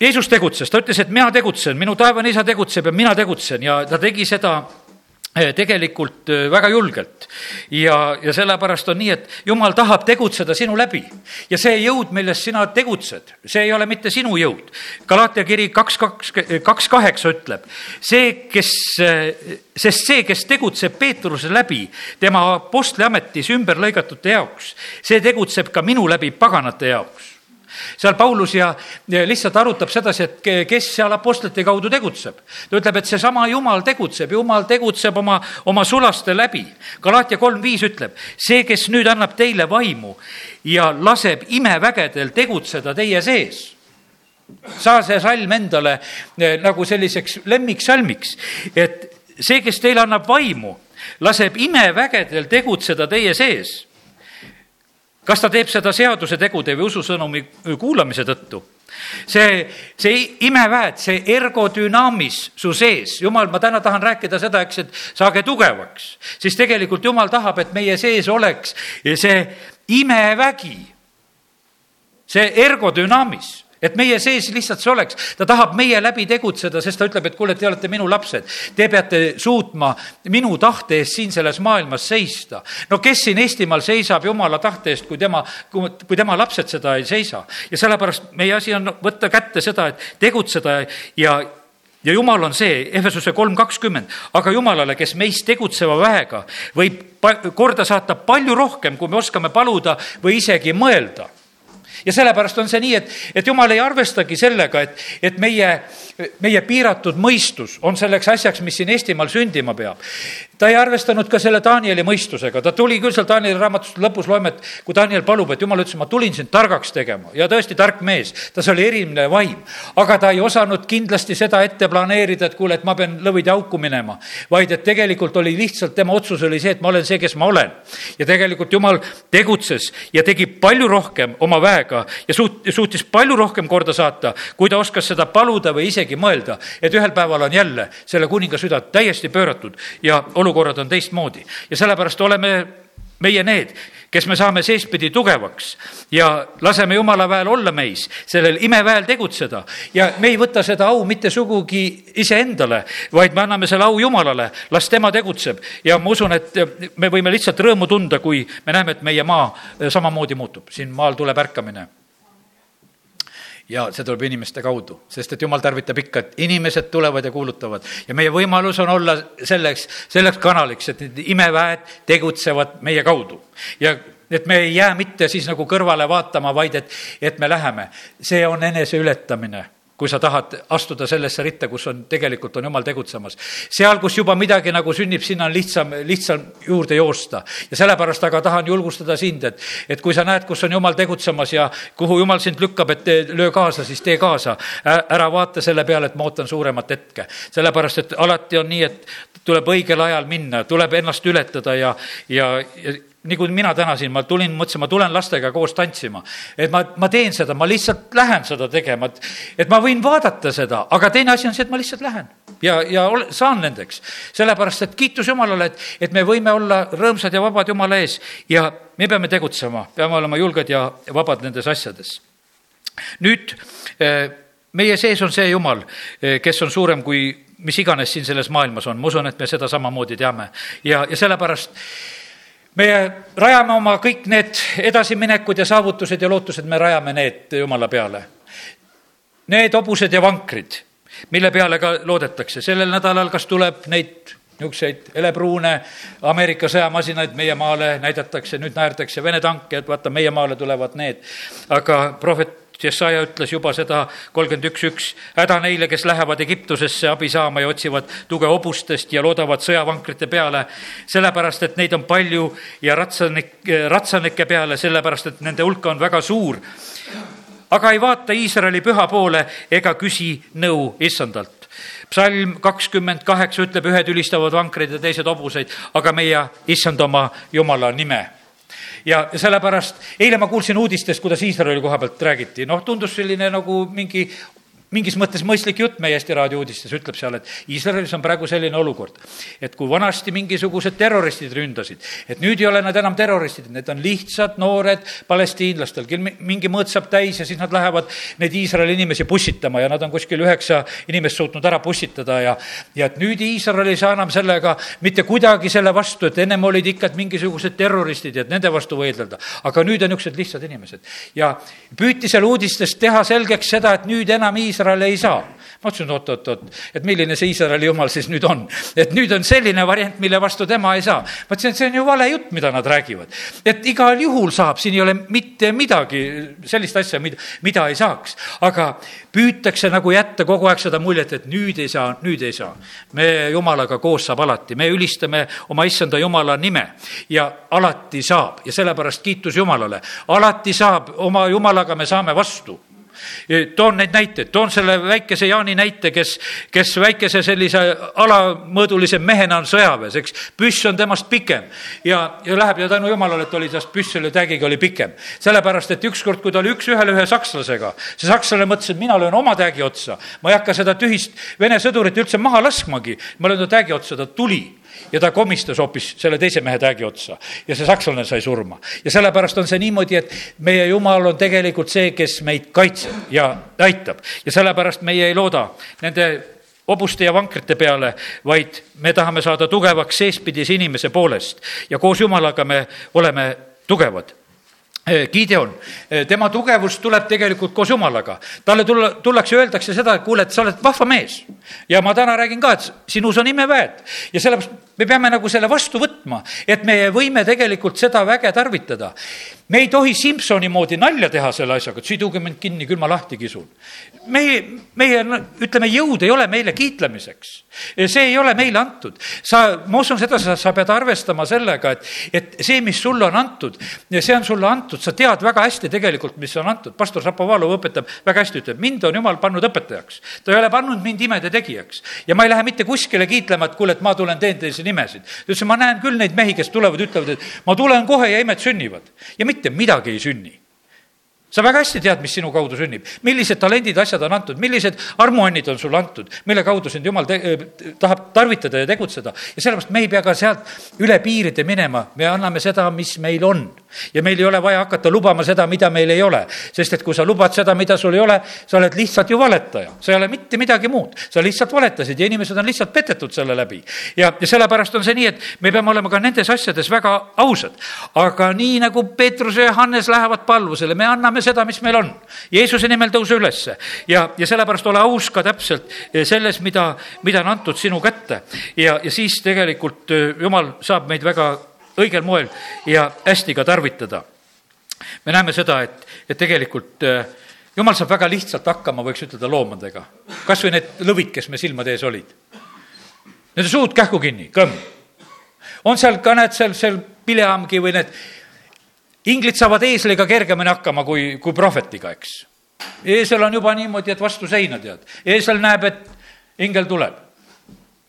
Jeesus tegutses, ta ütles, et mina tegutsen, minu taevane isa tegutseb ja mina tegutsen ja ta tegi seda eh, tegelikult eh, väga julgelt. ja, ja sellepärast on nii, et jumal tahab tegutseda sinu läbi ja see jõud, milles sina tegutsed, see ei ole mitte sinu jõud. Galatia kiri kaks, kaks, kaks kaheksa ütleb, see, kes, eh, sest see, kes tegutseb Peetruse läbi tema apostliametis ümberlõigatute jaoks, see tegutseb ka minu läbi paganate jaoks seal Paulus ja, lihtsalt arutab sedasi, et kes seal apostlite kaudu tegutseb. ta ütleb, et seesama Jumal tegutseb, Jumal tegutseb oma, oma sulaste läbi. Galatia kolm viis ütleb, see, kes nüüd annab teile vaimu ja laseb imevägedel tegutseda teie sees saa see salm endale eh, nagu selliseks lemmiksalmiks, et see, kes teile annab vaimu, laseb imevägedel tegutseda teie sees kas ta teeb seda seaduse tegude või ususõnumi kuulamise tõttu? see, see imeväed, see ergodünaamis su sees, jumal, ma täna tahan rääkida seda, eks, et saage tugevaks, siis tegelikult jumal tahab, et meie sees oleks see imevägi, see ergodünaamis et meie sees lihtsalt see oleks, ta tahab meie läbi tegutseda, sest ta ütleb, et kuule, te olete minu lapsed, te peate suutma minu tahte eest siin selles maailmas seista. no kes siin Eestimaal seisab jumala tahte eest, kui tema, kui tema lapsed seda ei seisa? Ja sellepärast meie asi on võtta kätte seda, et tegutseda ja ja jumal on see, Ehvesuse kolm kakskümmend, aga jumalale, kes meist tegutseva väega võib korda saata palju rohkem, kui me oskame paluda või isegi mõelda ja sellepärast on see nii, et, et jumal ei arvestagi sellega, et, et meie, meie piiratud mõistus on selleks asjaks, mis siin Eestimaal sündima peab. ta ei arvestanud ka selle Danieli mõistusega, ta tuli küll seal Danieli raamatust lõpus loeme, et kui Daniel palub, et jumal ütles, ma tulin sind targaks tegema ja tõesti tark mees, tas oli eriline vaim. aga ta ei osanud kindlasti seda ette planeerida, et kuule, et ma pean lõvide auku minema, vaid et tegelikult oli lihtsalt tema otsus oli see, et ma olen see, kes ma olen. ja tegelikult jumal tegutses ja tegi palju rohkem oma väega aega ja suut-, suutis palju rohkem korda saata, kui ta oskas seda paluda või isegi mõelda, et ühel päeval on jälle selle kuninga süda täiesti pööratud ja olukorrad on teistmoodi. ja sellepärast oleme meie need, kes me saame seestpidi tugevaks. Ja laseme jumala väel olla meis, sellel imeväel tegutseda. Ja me ei võta seda au mitte sugugi iseendale, vaid me anname selle au Jumalale, las tema tegutseb. Ja ma usun, et me võime lihtsalt rõõmu tunda, kui me näeme, et meie maa samamoodi muutub, siin maal tuleb ärkamine ja see tuleb inimeste kaudu, sest et jumal tarvitab ikka, et inimesed tulevad ja kuulutavad. Ja meie võimalus on olla selleks, selleks kanaliks, et need imeväed tegutsevad meie kaudu. Ja et me ei jää mitte siis nagu kõrvale vaatama, vaid et, et me läheme. see on eneseületamine kui sa tahad astuda sellesse ritta, kus on, tegelikult on jumal tegutsemas. seal, kus juba midagi nagu sünnib, sinna on lihtsam, lihtsam juurde joosta. ja sellepärast aga tahan julgustada sind, et, et kui sa näed, kus on jumal tegutsemas ja kuhu jumal sind lükkab, et tee, löö kaasa, siis tee kaasa. ära vaata selle peale, et ma ootan suuremat hetke. sellepärast, et alati on nii, et tuleb õigel ajal minna, tuleb ennast ületada ja, ja, ja nii kui mina täna siin, ma tulin, mõtlesin, ma tulen lastega koos tantsima. et ma, ma teen seda, ma lihtsalt lähen seda tegema, et, et ma võin vaadata seda, aga teine asi on see, et ma lihtsalt lähen ja, ja ole, saan nendeks. sellepärast, et kiitus Jumalale, et, et me võime olla rõõmsad ja vabad Jumala ees ja me peame tegutsema, peame olema julged ja vabad nendes asjades. nüüd eh, meie sees on see Jumal, eh, kes on suurem kui mis iganes siin selles maailmas on, ma usun, et me seda samamoodi teame ja, ja sellepärast me rajame oma kõik need edasiminekud ja saavutused ja lootused, me rajame need Jumala peale. Need hobused ja vankrid, mille peale ka loodetakse. sellel nädalal kas tuleb neid niisuguseid helepruune Ameerika sõjamasinaid meie maale näidatakse, nüüd naerdakse Vene tanke, et vaata, meie maale tulevad need. aga prohvet Jesaja ütles juba seda kolmkümmend üks, üks, häda neile, kes lähevad Egiptusesse abi saama ja otsivad tuge hobustest ja loodavad sõjavankrite peale, sellepärast et neid on palju ja ratsanik, ratsanike peale, sellepärast et nende hulk on väga suur. aga ei vaata Iisraeli püha poole ega küsi nõu issandalt psalm kakskümmend kaheksa ütleb, ühed ülistavad vankreid ja teised hobuseid, aga meie issand oma jumala nime ja sellepärast eile ma kuulsin uudistest, kuidas Iisraeli koha pealt räägiti, noh, tundus selline nagu mingi mingis mõttes mõistlik jutt meie Eesti Raadio uudistes ütleb seal, et Iisraelis on praegu selline olukord, et kui vanasti mingisugused terroristid ründasid, et nüüd ei ole nad enam terroristid, need on lihtsad noored palestiinlastel, kel mingi mõõt saab täis ja siis nad lähevad neid Iisraeli inimesi pussitama ja nad on kuskil üheksa inimest suutnud ära pussitada ja, ja et nüüd Iisrael ei saa enam sellega mitte kuidagi selle vastu, et ennem olid ikka mingisugused terroristid ja et nende vastu võidelda, aga nüüd on niisugused lihtsad inimesed. ja püüti seal uudistes teha selgeks seda, et nüüd enam Iisrael Iisrael ei saa. ma ütlesin, oot-oot-oot, et milline see Iisraeli jumal siis nüüd on. et nüüd on selline variant, mille vastu tema ei saa. ma ütlesin, et see on ju vale jutt, mida nad räägivad. et igal juhul saab, siin ei ole mitte midagi sellist asja, mida, mida ei saaks. aga püütakse nagu jätta kogu aeg seda muljet, et nüüd ei saa, nüüd ei saa. me Jumalaga koos saab alati, me ülistame oma issanda Jumala nime ja alati saab ja sellepärast kiitus Jumalale. alati saab, oma Jumalaga me saame vastu toon neid näiteid, toon selle väikese Jaani näite, kes, kes väikese sellise alamõõdulise mehena on sõjaväes, eks. püss on temast pikem ja, ja läheb ja tänu jumalale, et oli tast püss selle täägiga oli pikem. sellepärast, et ükskord, kui ta oli üks-ühele ühe sakslasega, see sakslane mõtles, et mina löön oma täägi otsa. ma ei hakka seda tühist Vene sõdurit üldse maha laskmagi, ma löön ta täägi otsa, ta tuli ja ta komistas hoopis selle teise mehe täägi otsa. Ja see sakslane sai surma. ja sellepärast on see niimoodi, et meie Jumal on tegelikult see, kes meid kaitseb ja aitab. Ja sellepärast meie ei looda nende hobuste ja vankrite peale, vaid me tahame saada tugevaks seespidise inimese poolest. Ja koos Jumalaga me oleme tugevad Gideon, eh, tema tugevus tuleb tegelikult koos Jumalaga. talle tulla, tullakse, öeldakse seda, et kuule, et sa oled vahva mees. ja ma täna räägin ka, et sinus on imeväed ja sellepärast me peame nagu selle vastu võtma, et me võime tegelikult seda väge tarvitada. Me ei tohi Simsoni moodi nalja teha selle asjaga, et siduge mind kinni, küll ma lahti kisun. meie, meie, ütleme, jõud ei ole meile kiitlemiseks. see ei ole meile antud. sa, ma usun seda, sa, sa pead arvestama sellega, et, et see, mis sulle on antud, see on sulle antud sa tead väga hästi tegelikult, mis on antud. pastor Šapovalov õpetab väga hästi, ütleb, mind on jumal pannud õpetajaks. ta ei ole pannud mind imede tegijaks. ja ma ei lähe mitte kuskile kiitlema, et kuule, et ma tulen teen teile nimesid. ta ütles, ma näen küll neid mehi, kes tulevad, ütlevad, et ma tulen kohe ja imed sünnivad. ja mitte midagi ei sünni. sa väga hästi tead, mis sinu kaudu sünnib, millised talendid, asjad on antud, millised armuannid on sulle antud, mille kaudu sind jumal te, tahab tarvitada ja tegutseda. ja sellepärast me ei pea ka sealt üle piiride minema, me anname seda, mis meil on ja meil ei ole vaja hakata lubama seda, mida meil ei ole. sest et kui sa lubad seda, mida sul ei ole, sa oled lihtsalt ju valetaja, sa ei ole mitte midagi muud. sa lihtsalt valetasid ja inimesed on lihtsalt petetud selle läbi. ja, ja sellepärast on see nii, et me peame olema ka nendes asjades väga ausad. aga nii nagu Peetrus ja Johannes lähevad palvusele, me anname seda, mis meil on. Jeesuse nimel tõuse ülesse ja, ja sellepärast ole aus ka täpselt selles, mida, mida on antud sinu kätte. ja, ja siis tegelikult jumal saab meid väga õigel moel ja hästi ka tarvitada. me näeme seda, et, et tegelikult äh, jumal saab väga lihtsalt hakkama, võiks ütelda, loomadega. kas või need lõvid, kes me silmade ees olid. Nende suud kähku kinni, kõmm. on seal ka näed, seal, seal pilehamgi või need, inglid saavad eesliga kergemini hakkama kui, kui prohvetiga, eks. eesel on juba niimoodi, et vastu seina tead, eesel näeb, et ingel tuleb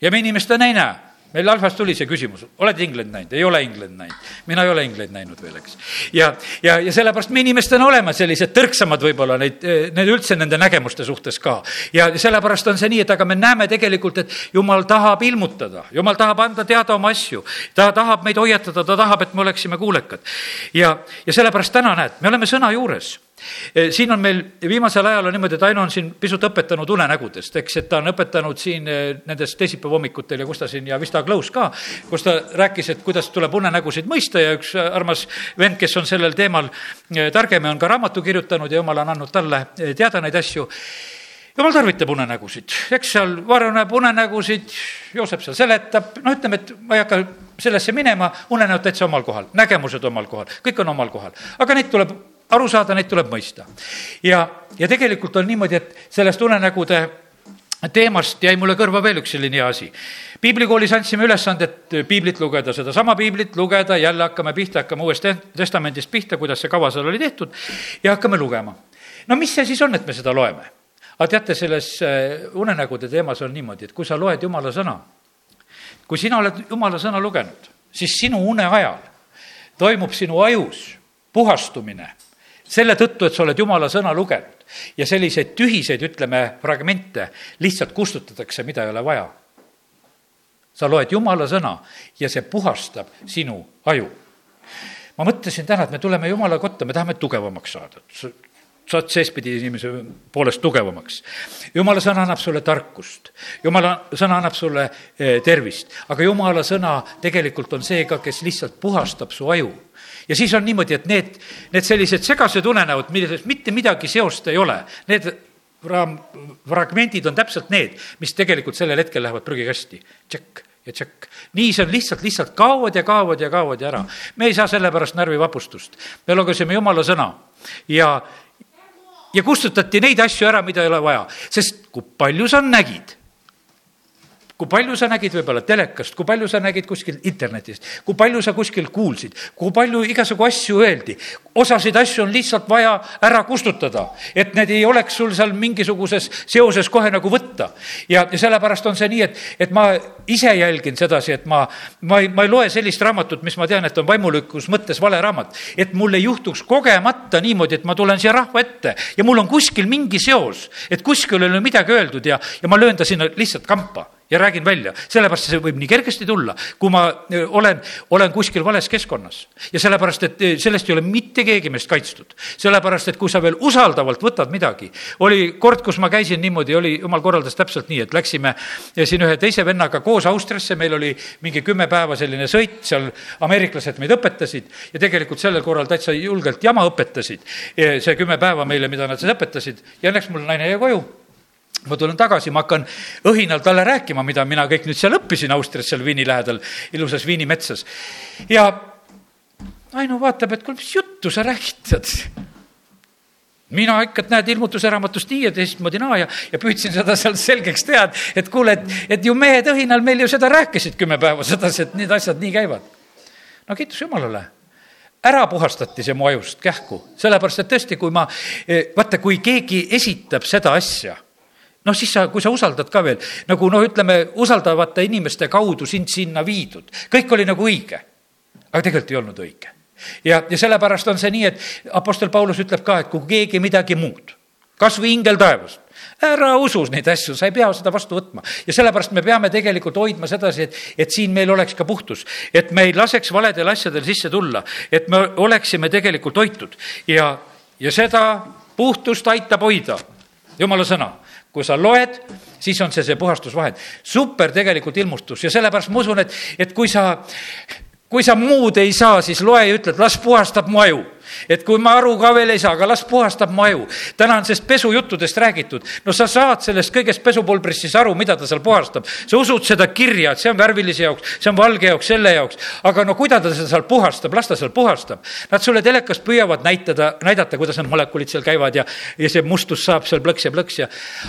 ja me inimestena ei näe meil Alfas tuli see küsimus, oled ingleid näinud, ei ole ingleid näinud. mina ei ole ingleid näinud veel, eks. ja, ja, ja sellepärast me inimestena oleme sellised tõrksamad võib-olla neid, need üldse nende nägemuste suhtes ka. ja sellepärast on see nii, et aga me näeme tegelikult, et jumal tahab ilmutada, jumal tahab anda teada oma asju. ta tahab meid hoiatada, ta tahab, et me oleksime kuulekad. ja, ja sellepärast täna näed, me oleme sõna juures siin on meil viimasel ajal on niimoodi, et Aino on siin pisut õpetanud unenägudest, eks, et ta on õpetanud siin eh, nendest teisipäeva hommikutel ja kus ta siin ja vist Aglaus ka, kus ta rääkis, et kuidas tuleb unenägusid mõista ja üks armas vend, kes on sellel teemal eh, targem ja on ka raamatu kirjutanud ja jumal on andnud talle teada neid asju. Jumal tarvitab unenägusid, eks seal Varro näeb unenägusid, Joosep seal seletab, no ütleme, et ma ei hakka sellesse minema, unenäod täitsa omal kohal, nägemused omal kohal, kõik on omal kohal, aga neid tuleb aru saada, neid tuleb mõista. ja, ja tegelikult on niimoodi, et sellest unenägude teemast jäi mulle kõrva veel üks selline hea asi. piiblikoolis andsime ülesandet piiblit lugeda, sedasama piiblit lugeda, jälle hakkame pihta, hakkame Uuest Testamendist pihta, kuidas see kava seal oli tehtud ja hakkame lugema. no mis see siis on, et me seda loeme? aga teate, selles äh, unenägude teemas on niimoodi, et kui sa loed jumala sõna, kui sina oled jumala sõna lugenud, siis sinu une ajal toimub sinu ajus puhastumine selle tõttu, et sa oled jumala sõna lugenud ja selliseid tühiseid, ütleme, fragmente lihtsalt kustutatakse, mida ei ole vaja. sa loed jumala sõna ja see puhastab sinu aju ma mõtlesin täna, et me tuleme Jumala kotta, me tahame tugevamaks saada saad seespidi inimese poolest tugevamaks. jumala sõna annab sulle tarkust, jumala sõna annab sulle eh, tervist, aga jumala sõna tegelikult on see ka, kes lihtsalt puhastab su aju. Ja siis on niimoodi, et need, need sellised segased unenäod, milles mitte midagi seost ei ole, need raam, fragmendid on täpselt need, mis tegelikult sellel hetkel lähevad prügikasti. tšekk ja tšekk. nii see on lihtsalt, lihtsalt kaovad ja kaovad ja kaovad ja ära. me ei saa selle pärast närvivapustust. me lugesime jumala sõna ja ja kustutati neid asju ära, mida ei ole vaja, sest kui palju sa nägid kui palju sa nägid võib-olla telekast, kui palju sa nägid kuskil internetist, kui palju sa kuskil kuulsid, kui palju igasugu asju öeldi. osasid asju on lihtsalt vaja ära kustutada, et need ei oleks sul seal mingisuguses seoses kohe nagu võtta. ja, ja sellepärast on see nii, et, et ma ise jälgin sedasi, et ma, ma ei, ma ei loe sellist raamatut, mis ma tean, et on vaimulikus mõttes vale raamat. et mul ei juhtuks kogemata niimoodi, et ma tulen siia rahva ette ja mul on kuskil mingi seos, et kuskil ei ole midagi öeldud ja, ja ma löön ta sinna lihtsalt kampa ja räägin välja, sellepärast see võib nii kergesti tulla, kui ma olen, olen kuskil vales keskkonnas. ja sellepärast, et sellest ei ole mitte keegi meist kaitstud. sellepärast, et kui sa veel usaldavalt võtad midagi, oli kord, kus ma käisin niimoodi, oli, jumal korraldas täpselt nii, et läksime siin ühe teise vennaga koos Austriasse, meil oli mingi kümme päeva selline sõit, seal ameeriklased meid õpetasid ja tegelikult sellel korral täitsa julgelt jama õpetasid. see kümme päeva meile, mida nad siis õpetasid ja õnneks mul naine jäi koju ma tulen tagasi, ma hakkan õhinal talle rääkima, mida mina kõik nüüd seal õppisin Austrias, seal Viini lähedal, ilusas Viini metsas. ja Ainu vaatab, et kuule, mis juttu sa räägid, tead. mina ikka, et näed, ilmutuse raamatust nii ja teistmoodi naa ja, ja püüdsin seda seal selgeks teha, et, et kuule, et, et ju mehed õhinal meil ju seda rääkisid kümme päeva sedasi, et need asjad nii käivad. no kiitus Jumalale ära puhastati see mu ajust kähku, sellepärast et tõesti, kui ma, eh, vaata, kui keegi esitab seda asja noh, siis sa, kui sa usaldad ka veel, nagu noh, ütleme, usaldavate inimeste kaudu sind sinna viidud, kõik oli nagu õige. aga tegelikult ei olnud õige. ja, ja sellepärast on see nii, et Apostel Paulus ütleb ka, et kui keegi midagi muud, kas või ingel taevast, ära usu neid asju, sa ei pea seda vastu võtma. ja sellepärast me peame tegelikult hoidma sedasi, et, et siin meil oleks ka puhtus, et me ei laseks valedel asjadel sisse tulla, et me oleksime tegelikult hoitud ja, ja seda puhtust aitab hoida jumala sõna kui sa loed, siis on see see puhastusvahend. super tegelikult ilmustus ja sellepärast ma usun, et, et kui sa, kui sa muud ei saa, siis loe ja ütle, et las puhastab mu aju et kui ma aru ka veel ei saa, aga las puhastab mu aju. täna on sellest pesujuttudest räägitud. no sa saad sellest kõigest pesupulbrist siis aru, mida ta seal puhastab. sa usud seda kirja, et see on värvilise jaoks, see on valge jaoks, selle jaoks. aga no kuidas ta seda seal puhastab, las ta seal puhastab. Nad sulle telekast püüavad näitada, näidata, kuidas need molekulid seal käivad ja, ja see mustus saab seal plõks ja plõks ja,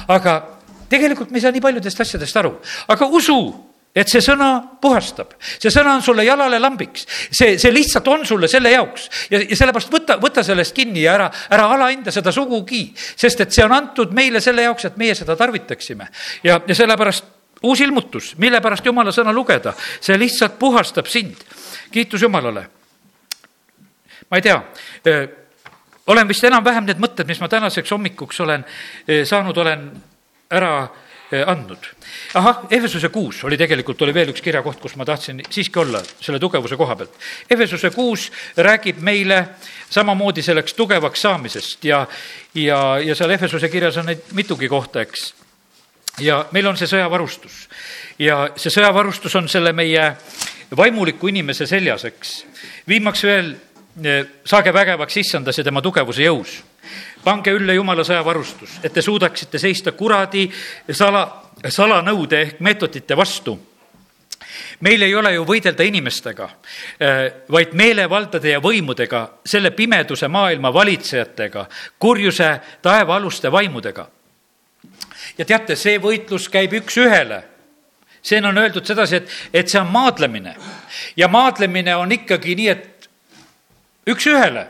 aga tegelikult me ei saa nii paljudest asjadest aru. aga usu et see sõna puhastab, see sõna on sulle jalale lambiks, see, see lihtsalt on sulle selle jaoks. Ja, ja sellepärast võta, võta sellest kinni ja ära, ära alahinda seda sugugi, sest et see on antud meile selle jaoks, et meie seda tarvitaksime. Ja, ja sellepärast uus ilmutus, mille pärast jumala sõna lugeda, see lihtsalt puhastab sind. kiitus Jumalale. ma ei tea olen vist enam-vähem need mõtted, mis ma tänaseks hommikuks olen saanud, olen ära andnud. ahah, Efesuse kuus oli tegelikult, oli veel üks kirjakoht, kus ma tahtsin siiski olla selle tugevuse koha pealt. Efesuse kuus räägib meile samamoodi selleks tugevaks saamisest ja, ja, ja seal Efesuse kirjas on neid mitugi kohta, eks. ja meil on see sõjavarustus ja see sõjavarustus on selle meie vaimuliku inimese seljas, eks. viimaks veel saage vägevaks issandas ja tema tugevuse jõus. pange ülle Jumala sõjavarustus, et te suudaksite seista kuradi sala, salanõude ehk meetodite vastu meil ei ole ju võidelda inimestega, vaid meelevaldade ja võimudega, selle pimeduse maailma valitsejatega, kurjuse taevaaluste vaimudega. ja teate, see võitlus käib üks-ühele siin on öeldud sedasi, et, et see on maadlemine ja maadlemine on ikkagi nii, et üks-ühele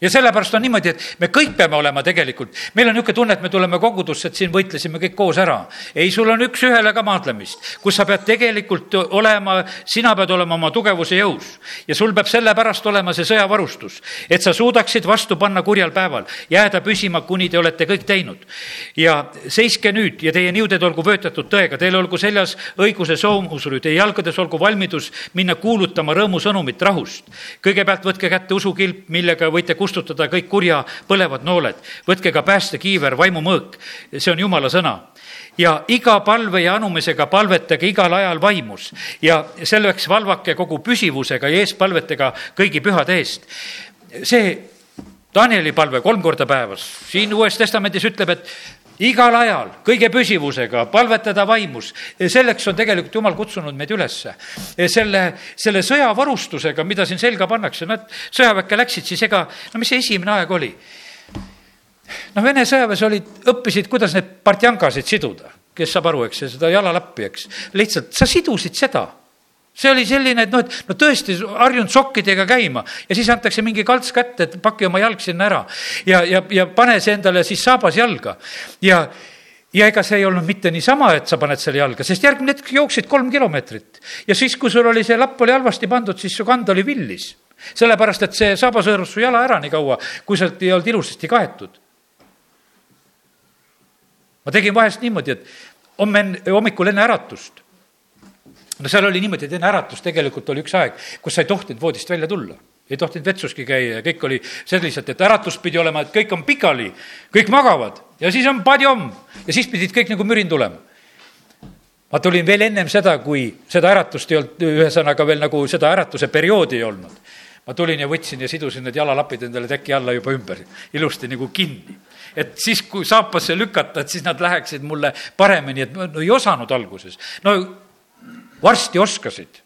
ja sellepärast on niimoodi, et me kõik peame olema tegelikult, meil on niisugune tunne, et me tuleme kogudusse, et siin võitlesime kõik koos ära. ei, sul on üks-ühele ka maadlemist, kus sa pead tegelikult olema, sina pead olema oma tugevuse jõus. ja sul peab sellepärast olema see sõjavarustus, et sa suudaksid vastu panna kurjal päeval, jääda püsima, kuni te olete kõik teinud. ja seiske nüüd ja teie niuded olgu vöötatud tõega, teil olgu seljas õiguse soomusrüü, teie jalgades olgu valmidus minna kuulutama rõõmusõnumit rahust. kõigepealt võtke kätte usukilp, millega võite kustutada kõik kurja põlevad nooled. võtke ka päästekiiver, vaimumõõk, see on jumala sõna ja iga palve ja anumisega palvetage igal ajal vaimus ja selleks valvake kogu püsivusega ja eespalvetega kõigi pühade eest. see Danieli palve kolm korda päevas, siin Uues Testamendis ütleb, et igal ajal, kõige püsivusega, palvetada vaimus. selleks on tegelikult Jumal kutsunud meid ülesse. selle, selle sõjavarustusega, mida siin selga pannakse, nad sõjaväkke läksid, siis ega, no mis see esimene aeg oli? noh, Vene sõjaväes olid, õppisid, kuidas need partjankasid siduda, kes saab aru, eks, seda jalalappi, eks. lihtsalt sa sidusid seda see oli selline, et noh, et no tõesti harjunud sokkidega käima ja siis antakse mingi kalts kätte, et paki oma jalg sinna ära ja, ja, ja pane see endale siis saabas jalga. ja, ja ega see ei olnud mitte niisama, et sa paned selle jalga, sest järgmine hetk jooksid kolm kilomeetrit. ja siis, kui sul oli see lapp oli halvasti pandud, siis su kand oli villis. sellepärast, et see saabas hõõrus su jala ära nii kaua, kui sealt ei olnud ilusasti kaetud. ma tegin vahest niimoodi, et homme, hommikul enne äratust no seal oli niimoodi, et enne äratust tegelikult oli üks aeg, kus sa ei tohtinud voodist välja tulla ei tohtinud vetsuski käia ja kõik oli selliselt, et äratus pidi olema, et kõik on pikali, kõik magavad ja siis on padjom ja siis pidid kõik nagu mürin tulema. ma tulin veel ennem seda, kui seda äratust ei olnud, ühesõnaga veel nagu seda äratuse perioodi ei olnud. ma tulin ja võtsin ja sidusin need jalalapid endale teki alla juba ümber, ilusti nagu kinni. et siis, kui saapasse lükata, et siis nad läheksid mulle paremini, et no ei osanud alguses. no varsti oskasid.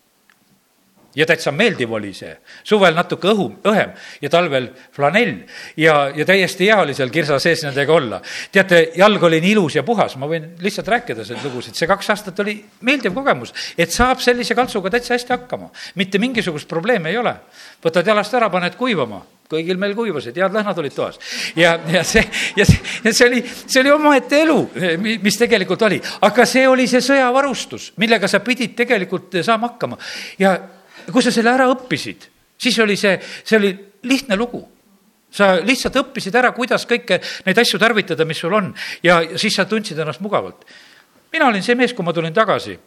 ja täitsa meeldiv oli see, suvel natuke õhu, õhem ja talvel flanell ja, ja täiesti hea oli seal kirsa sees nendega olla. teate, jalg oli nii ilus ja puhas, ma võin lihtsalt rääkida neid lugusid, see kaks aastat oli meeldiv kogemus, et saab sellise kaltsuga täitsa hästi hakkama, mitte mingisugust probleemi ei ole. võtad jalast ära, paned kuivama kõigil meil kuivasid, head lõhnad olid toas. ja, ja see, ja see, ja see oli, see oli omaette elu, mis tegelikult oli, aga see oli see sõjavarustus, millega sa pidid tegelikult saama hakkama. ja kui sa selle ära õppisid, siis oli see, see oli lihtne lugu sa lihtsalt õppisid ära, kuidas kõike neid asju tarvitada, mis sul on ja siis sa tundsid ennast mugavalt. Mina olin see mees, kui ma tulin tagasi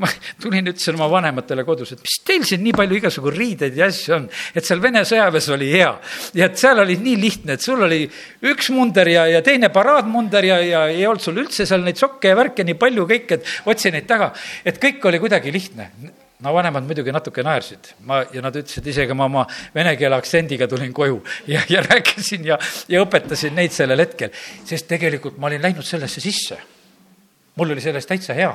ma tulin, ütlesin oma vanematele kodus, et mis teil siin nii palju igasugu riideid ja asju on, et seal Vene sõjaväes oli hea. ja et seal oli nii lihtne, et sul oli üks munder ja, ja teine paraadmunder ja, ja ei olnud sul üldse seal neid sokke ja värke nii palju kõik, et otsi neid taga. et kõik oli kuidagi lihtne no vanemad muidugi natuke naersid, ma, ja nad ütlesid, isegi ma oma vene keele aktsendiga tulin koju ja, ja rääkisin ja, ja õpetasin neid sellel hetkel, sest tegelikult ma olin läinud sellesse sisse. Mul oli sellest täitsa hea.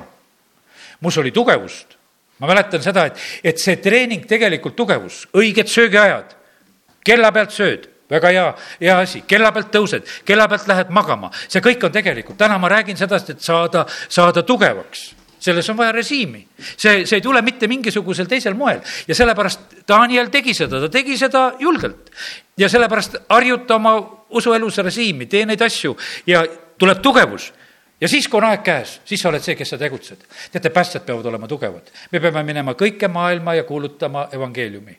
Mus oli tugevust. ma mäletan seda, et, et see treening tegelikult tugevus, õiged söögiajad, kella pealt sööd. Väga hea, hea asi, kella pealt tõused, kella pealt lähed magama, see kõik on tegelikult, täna ma räägin sedasi, et saada, saada tugevaks. Selles on vaja režiimi. see, see ei tule mitte mingisugusel teisel moel. Ja sellepärast Daniel tegi seda, ta tegi seda julgelt. ja sellepärast harjuta oma usuelus režiimi, tee neid asju. Ja tuleb tugevus ja siis, kui on aeg käes, siis sa oled see, kes sa tegutsed. teate, päästjad peavad olema tugevad. me peame minema kõike maailma ja kuulutama evangeeliumi.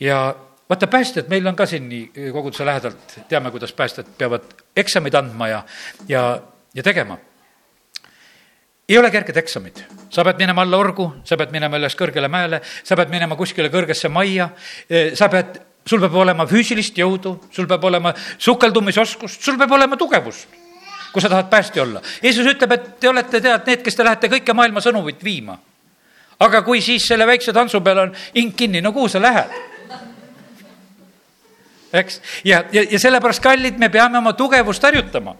ja vaata, päästjad, meil on ka siin nii koguduse lähedalt, teame, kuidas päästjad peavad eksamid andma ja, ja, ja tegema. ei ole kerged eksamid, sa pead minema alla orgu, sa pead minema üles kõrgele mäele, sa pead minema kuskile kõrgesse majja, sa pead, sul peab olema füüsilist jõudu, sul peab olema sukeldumisoskust, sul peab olema tugevust kui sa tahad päästja olla. Jeesus ütleb, et te olete, tead, need, kes te lähete kõike maailma sõnumit viima. aga kui siis selle väikse tantsu peal on hing kinni, no kuhu sa lähed? eks, ja, ja, ja sellepärast, kallid, me peame oma tugevust harjutama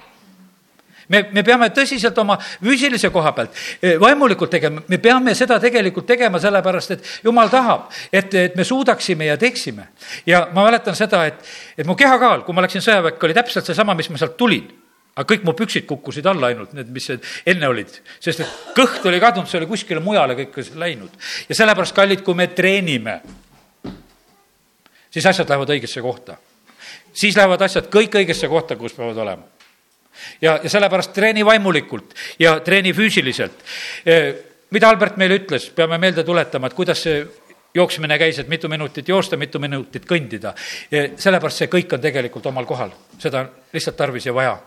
me, me peame tõsiselt oma füüsilise koha pealt, eh, vaimulikult tegema, me peame seda tegelikult tegema sellepärast, et jumal tahab, et, et me suudaksime ja teeksime. ja ma mäletan seda, et, et mu kehakaal, kui ma läksin sõjaväkke, oli täpselt seesama, mis ma sealt tulin aga kõik mu püksid kukkusid alla ainult, need, mis enne olid, sest et kõht oli kadunud, see oli kuskile mujale kõik läinud. ja sellepärast, kallid, kui me treenime, siis asjad lähevad õigesse kohta. siis lähevad asjad kõik õigesse kohta, kus peavad olema ja, ja sellepärast treeni vaimulikult ja treeni füüsiliselt. mida Albert meile ütles, peame meelde tuletama, et kuidas see jooksmine käis, et mitu minutit joosta, mitu minutit kõndida. sellepärast see kõik on tegelikult omal kohal, seda on lihtsalt tarvis ja vaja.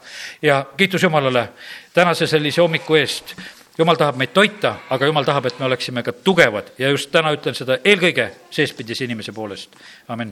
ja kiitus Jumalale tänase sellise hommiku eest. jumal tahab meid toita, aga jumal tahab, et me oleksime ka tugevad ja just täna ütlen seda eelkõige seespidise inimese poolest. amin